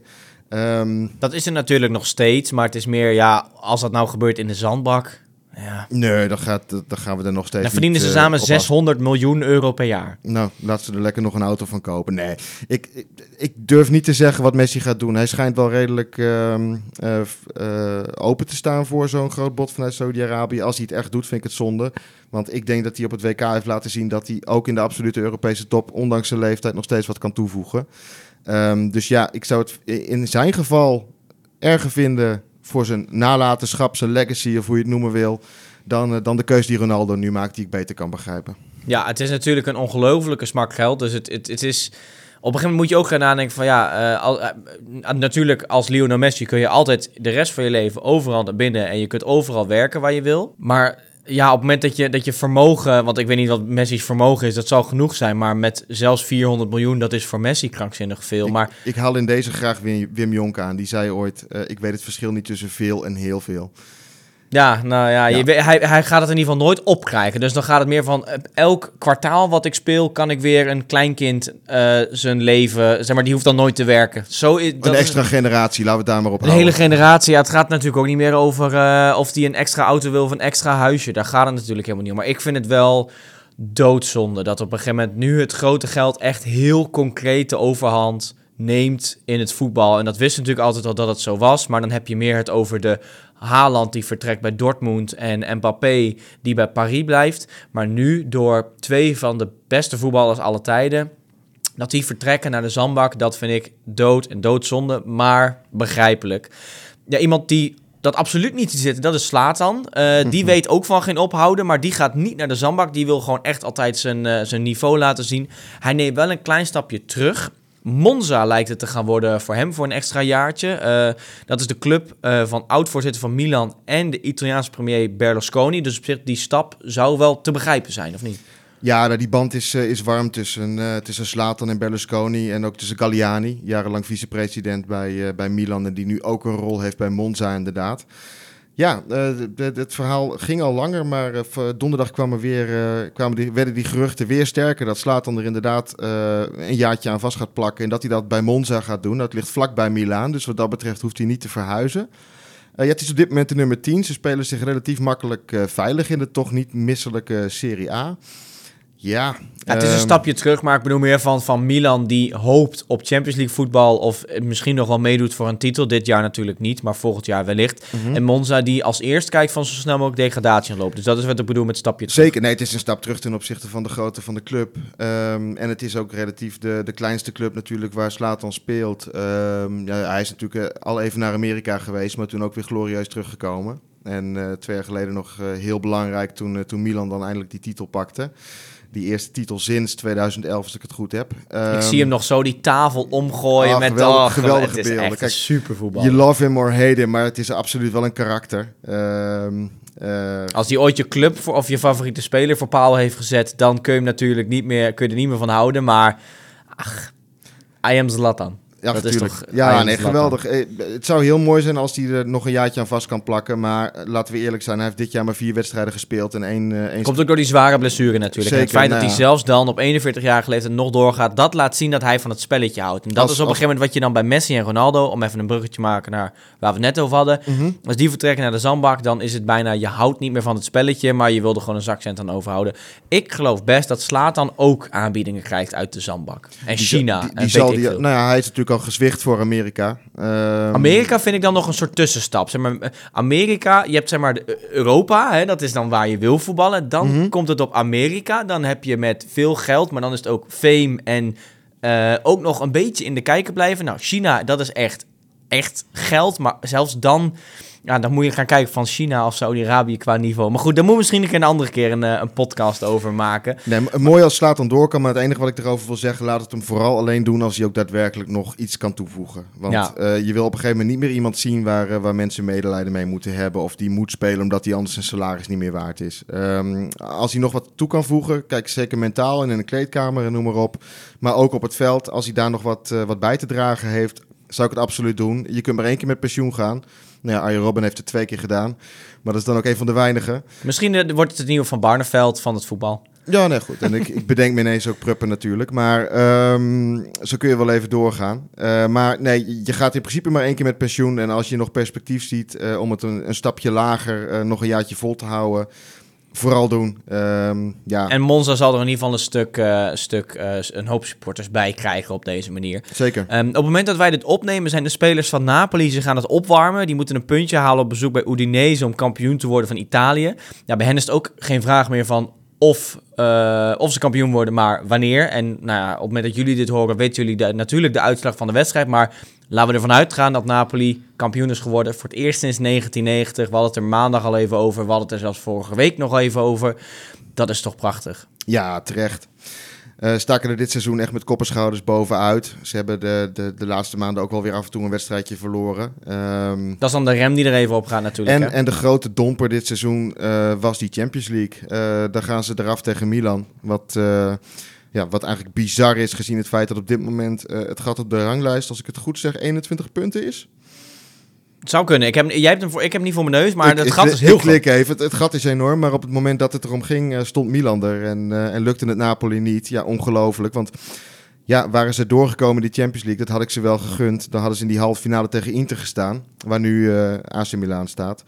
Ehm, Dat is er natuurlijk nog steeds, maar het is meer, ja, als dat nou gebeurt in de zandbak, ja. nee, dan, gaat, gaan we er nog steeds Dan verdienen niet, ze eh, samen op af. 600 miljoen euro per jaar. Nou, laat ze er lekker nog een auto van kopen. Nee, ik, ik, ik durf niet te zeggen wat Messi gaat doen. Hij schijnt wel redelijk ehm, eh, eh, open te staan voor zo'n groot bod vanuit Saudi-Arabië. Als hij het echt doet, vind ik het zonde. Want ik denk dat hij op het WK heeft laten zien dat hij ook in de absolute Europese top, ondanks zijn leeftijd, nog steeds wat kan toevoegen. Ehm, dus ja, ik zou het in zijn geval erger vinden voor zijn nalatenschap, zijn legacy of hoe je het noemen wil. dan, dan de keuze die Ronaldo nu maakt, die ik beter kan begrijpen. Ja, het is natuurlijk een ongelofelijke smak geld. Dus het, het, het is... Op een gegeven moment moet je ook gaan nadenken van ja, al, uh, natuurlijk als Lionel Messi kun je altijd de rest van je leven overal naar binnen en je kunt overal werken waar je wil. Maar ja, op het moment dat je, dat je vermogen, want ik weet niet wat Messi's vermogen is, dat zal genoeg zijn. Maar met zelfs 400 miljoen, dat is voor Messi krankzinnig veel. Ik, maar... ik haal in deze graag Wim, Wim Jonk aan. Die zei ooit, uh, ik weet het verschil niet tussen veel en heel veel. Ja, nou ja, ja. Je, hij, hij gaat het in ieder geval nooit opkrijgen. Dus dan gaat het meer van elk kwartaal wat ik speel, kan ik weer een kleinkind uh, zijn leven, zeg maar, die hoeft dan nooit te werken. Zo is, een extra is, generatie, laten we het daar maar op Een hele generatie. Ja, het gaat natuurlijk ook niet meer over uh, of die een extra auto wil of een extra huisje. Daar gaat het natuurlijk helemaal niet om. Maar ik vind het wel doodzonde dat op een gegeven moment nu het grote geld echt heel concreet de overhand neemt in het voetbal. En dat wist natuurlijk altijd al dat het zo was. Maar dan heb je meer het over de Haaland die vertrekt bij Dortmund en Mbappé die bij Paris blijft. Maar nu door twee van de beste voetballers alle tijden, dat die vertrekken naar de zandbak, dat vind ik dood en doodzonde, maar begrijpelijk. Ja, iemand die dat absoluut niet te zitten, dat is Slatan. Uh, die weet ook van geen ophouden, maar die gaat niet naar de zandbak. Die wil gewoon echt altijd zijn, uh, zijn niveau laten zien. Hij neemt wel een klein stapje terug. Monza lijkt het te gaan worden voor hem voor een extra jaartje. Uh, dat is de club uh, van oud-voorzitter van Milan en de Italiaanse premier Berlusconi. Dus op zich, die stap zou wel te begrijpen zijn, of niet? Ja, nou, die band is, uh, is warm tussen, tussen Slatan en Berlusconi en ook tussen Galliani, jarenlang vicepresident bij, bij Milan en die nu ook een rol heeft bij Monza inderdaad. Ja, het verhaal ging al langer, maar donderdag kwamen weer, kwamen die, werden die geruchten weer sterker. Dat Slatan er inderdaad een jaartje aan vast gaat plakken en dat hij dat bij Monza gaat doen. Dat ligt vlak bij Milaan, dus wat dat betreft hoeft hij niet te verhuizen. Ja, het is op dit moment de nummer 10. Ze spelen zich relatief makkelijk veilig in de toch niet misselijke Serie A. Ja, ja, het is een um, stapje terug, maar ik bedoel meer van, van Milan die hoopt op Champions League voetbal of misschien nog wel meedoet voor een titel. Dit jaar natuurlijk niet, maar volgend jaar wellicht. Mm -hmm. En Monza die als eerst kijkt van zo snel mogelijk degradatie loopt. Dus dat is wat ik bedoel met stapje terug. Zeker, nee, het is een stap terug ten opzichte van de grootte van de club. Um, en het is ook relatief de, de kleinste club natuurlijk waar Slatan speelt. Um, ja, hij is natuurlijk al even naar Amerika geweest, maar toen ook weer glorieus teruggekomen. En uh, twee jaar geleden nog uh, heel belangrijk toen, uh, toen Milan dan eindelijk die titel pakte die eerste titel sinds 2011, als ik het goed heb. Um, ik zie hem nog zo die tafel omgooien ah, met geweldig, oh, geweldige het is. Kijk, super voetbal. Je love him or hate him, maar het is absoluut wel een karakter. Um, uh, als hij ooit je club voor, of je favoriete speler voor paal heeft gezet, dan kun je hem natuurlijk niet meer, kun je er niet meer van houden. Maar ach, I am Zlatan. Ja, dat natuurlijk. is toch ja, nee, geweldig. Eh, Het zou heel mooi zijn als hij er nog een jaartje aan vast kan plakken. Maar eh, laten we eerlijk zijn, hij heeft dit jaar maar vier wedstrijden gespeeld en één... Uh, één... Komt ook door die zware blessure natuurlijk. Zeker, en het feit nou dat hij ja. zelfs dan op 41 jaar leeftijd nog doorgaat, dat laat zien dat hij van het spelletje houdt. En dat Als- is op een gegeven moment wat je dan bij Messi en Ronaldo, om even een bruggetje te maken naar waar we het net over hadden. Mhm. Als die vertrekken naar de zandbak, dan is het bijna, je houdt niet meer van het spelletje, maar je wil er gewoon een zakcent aan overhouden. Ik geloof best dat Slaat dan ook aanbiedingen krijgt uit de zandbak. En Die- China. Die, en die zal die, nou ja, hij is natuurlijk al gezwicht voor Amerika. Ehm, Amerika vind ik dan nog een soort tussenstap. Zeg maar, Amerika, je hebt zeg maar eh, Europa, hè, dat is dan waar je wil voetballen. Dan Mhm. komt het op Amerika. Dan heb je met veel geld, maar dan is het ook fame en eh, ook nog een beetje in de kijker blijven. Nou, China, dat is echt, echt geld. Maar zelfs dan, ja, dan moet je gaan kijken van China of Saudi-Arabië qua niveau. Maar goed, daar moet misschien een, een andere keer een, eh, een podcast over maken. Nee, mooi als Slaat dan door kan, maar het enige wat ik erover wil zeggen, laat het hem vooral alleen doen als hij ook daadwerkelijk nog iets kan toevoegen. Want Ja. eh, je wil op een gegeven moment niet meer iemand zien waar, eh, waar mensen medelijden mee moeten hebben of die moet spelen omdat hij anders zijn salaris niet meer waard is. Ehm, als hij nog wat toe kan voegen, kijk zeker mentaal en in een kleedkamer en noem maar op, maar ook op het veld, als hij daar nog wat, wat bij te dragen heeft, zou ik het absoluut doen. Je kunt maar één keer met pensioen gaan. Nou ja, Arjen Robben heeft het twee keer gedaan, maar dat is dan ook een van de weinigen. Misschien eh, wordt het het nieuwe van Barneveld van het voetbal. Ja, nee, goed. En ik, ik bedenk me ineens ook Pruppen natuurlijk. Maar ehm, zo kun je wel even doorgaan. Eh, maar nee, je gaat in principe maar één keer met pensioen. En als je nog perspectief ziet eh, om het een, een stapje lager nog een jaartje vol te houden, vooral doen. Ehm, ja, En Monza zal er in ieder geval een stuk, eh, stuk eh, een hoop supporters bij krijgen op deze manier. zeker. Ehm, op het moment dat wij dit opnemen, zijn de spelers van Napoli. Ze gaan het opwarmen. Die moeten een puntje halen op bezoek bij Udinese om kampioen te worden van Italië. Ja, bij hen is het ook geen vraag meer van of, eh, of ze kampioen worden, maar wanneer. En nou ja, op het moment dat jullie dit horen, weten jullie de- natuurlijk de uitslag van de wedstrijd. Maar Laten we ervan uitgaan dat Napoli kampioen is geworden voor het eerst sinds 1990. We hadden het er maandag al even over. We hadden het er zelfs vorige week nog even over. Dat is toch prachtig. Ja, terecht. Uh, staken er dit seizoen echt met kop en schouders bovenuit. Ze hebben de, de, de laatste maanden ook wel weer af en toe een wedstrijdje verloren. Um, dat is dan de rem die er even op gaat natuurlijk. En, en de grote domper dit seizoen uh, was die Champions League. Uh, daar gaan ze eraf tegen Milan. Wat, ja, wat eigenlijk bizar is gezien het feit dat op dit moment het gat op de ranglijst, als ik het goed zeg, 21 punten is. Het zou kunnen. Ik heb, jij hebt hem voor, ik heb hem niet voor mijn neus, maar ik, het gat is heel ik klik even. Het, het, gat is enorm, maar op het moment dat het erom ging, uh, stond Milan er. En, uh, en lukte het Napoli niet. Ja, ongelooflijk. Want ja, waren ze doorgekomen in die Champions League, dat had ik ze wel gegund. Dan hadden ze in die halve finale tegen Inter gestaan, waar nu uh, AC Milan staat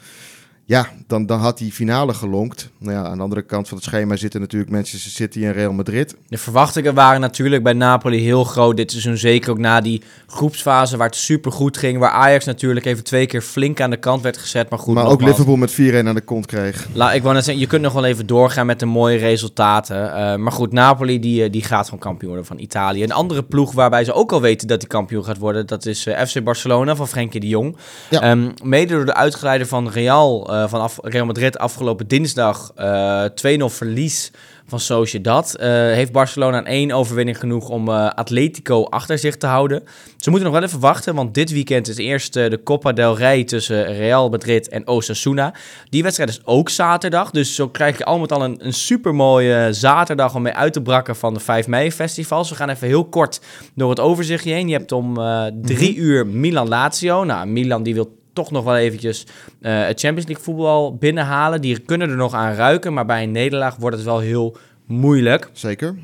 ja, dan, dan had die finale gelonkt. Nou ja, aan de andere kant van het schema zitten natuurlijk Manchester City en Real Madrid. De verwachtingen waren natuurlijk bij Napoli heel groot dit seizoen. Zeker ook na die groepsfase waar het super goed ging. Waar Ajax natuurlijk even twee keer flink aan de kant werd gezet. Maar goed, Maar ook Liverpool met 4-1 aan de kont kreeg. La, ik wou net zeggen, je kunt nog wel even doorgaan met de mooie resultaten. Uh, maar goed, Napoli die, eh, die gaat gewoon kampioen worden van Italië. Een andere ploeg waarbij ze ook al weten dat hij kampioen gaat worden. Dat is uh, FC Barcelona van Frenkie de Jong. Ja. Um, mede door de uitgeleider van Real uh, van af, Real Madrid afgelopen dinsdag uh, 2-0 verlies van Sociedad. Uh, heeft Barcelona aan één overwinning genoeg om Atletico achter zich te houden. Ze moeten nog wel even wachten, want dit weekend is eerst de Copa del Rey tussen Real Madrid en Osasuna. Die wedstrijd is ook zaterdag, dus zo krijg je al met al een, een supermooie zaterdag om mee uit te brakken van de 5 mei festivals. We gaan even heel kort door het overzichtje heen. Je hebt om drie mm -hmm. uur Milan-Lazio. Nou, Milan die wil toch nog wel eventjes uh, het Champions League voetbal binnenhalen. Die kunnen er nog aan ruiken, maar bij een nederlaag wordt het wel heel moeilijk. Zeker.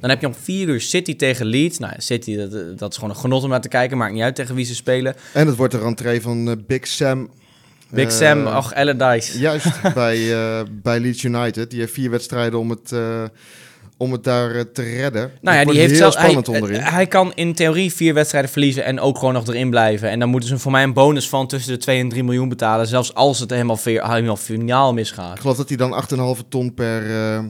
Dan heb je om vier uur City tegen Leeds. Nou, City, dat, dat is gewoon een genot om naar te kijken. Maakt niet uit tegen wie ze spelen. En het wordt de rentree van uh, Big Sam. Big uh, Sam, ach, Allardyce. Juist, bij, uh, bij Leeds United. Die heeft vier wedstrijden om het om het daar uh, te redden. Nou ja, die heeft zelf, spannend hij, onderin. Hij kan in theorie vier wedstrijden verliezen en ook gewoon nog erin blijven. En dan moeten ze voor mij een bonus van tussen de 2 en 3 miljoen betalen, zelfs als het helemaal, helemaal finaal misgaat. Ik geloof dat hij dan 8,5 ton per, uh,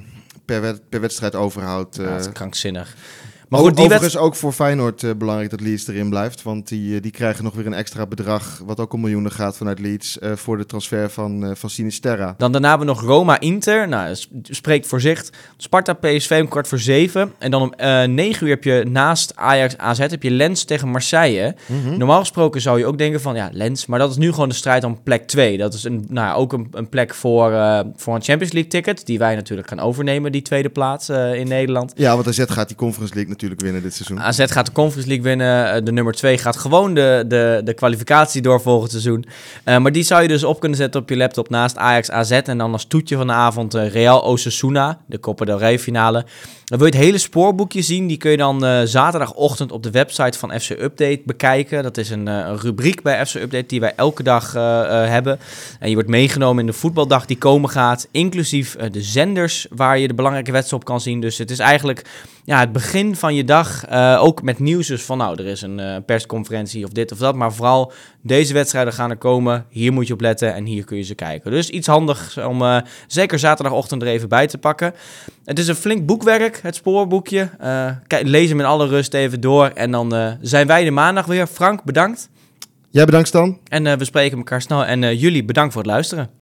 per, wed per, wedstrijd overhoudt. Uh. Ja, dat is krankzinnig. Maar goed, die overigens ook voor Feyenoord uh, belangrijk dat Leeds erin blijft. Want die, uh, die krijgen nog weer een extra bedrag, wat ook om miljoenen gaat vanuit Leeds, uh, voor de transfer van, van Sinisterra. Dan daarna hebben we nog Roma-Inter. Nou, spreekt voor zich. Sparta-PSV om kwart voor zeven. En dan om negen uur heb je naast Ajax-AZ heb je Lens tegen Marseille. Mm -hmm. Normaal gesproken zou je ook denken van, ja, Lens. Maar dat is nu gewoon de strijd om plek 2. Dat is een, nou, ook een, een plek voor, voor een Champions League ticket, die wij natuurlijk gaan overnemen, die tweede plaats in Nederland. Ja, want AZ gaat die Conference League natuurlijk winnen dit seizoen. AZ gaat de Conference League winnen. De nummer 2 gaat gewoon de, de, de kwalificatie door volgend seizoen. Uh, maar die zou je dus op kunnen zetten op je laptop naast Ajax AZ. En dan als toetje van de avond uh, Real Osasuna, de Copa del Rey finale. Dan wil je het hele spoorboekje zien. Die kun je dan zaterdagochtend op de website van FC Update bekijken. Dat is een, een rubriek bij FC Update die wij elke dag hebben. En je wordt meegenomen in de voetbaldag die komen gaat. Inclusief de zenders waar je de belangrijke wedstrijd op kan zien. Dus het is eigenlijk ja, het begin van je dag, uh, ook met nieuws dus van nou, er is een uh, persconferentie of dit of dat. Maar vooral deze wedstrijden gaan er komen. Hier moet je op letten en hier kun je ze kijken. Dus iets handigs om uh, zeker zaterdagochtend er even bij te pakken. Het is een flink boekwerk, het spoorboekje. kijk, lees hem in alle rust even door. En dan zijn wij de maandag weer. Frank, bedankt. Jij bedankt Stan. En we spreken elkaar snel. En jullie bedankt voor het luisteren.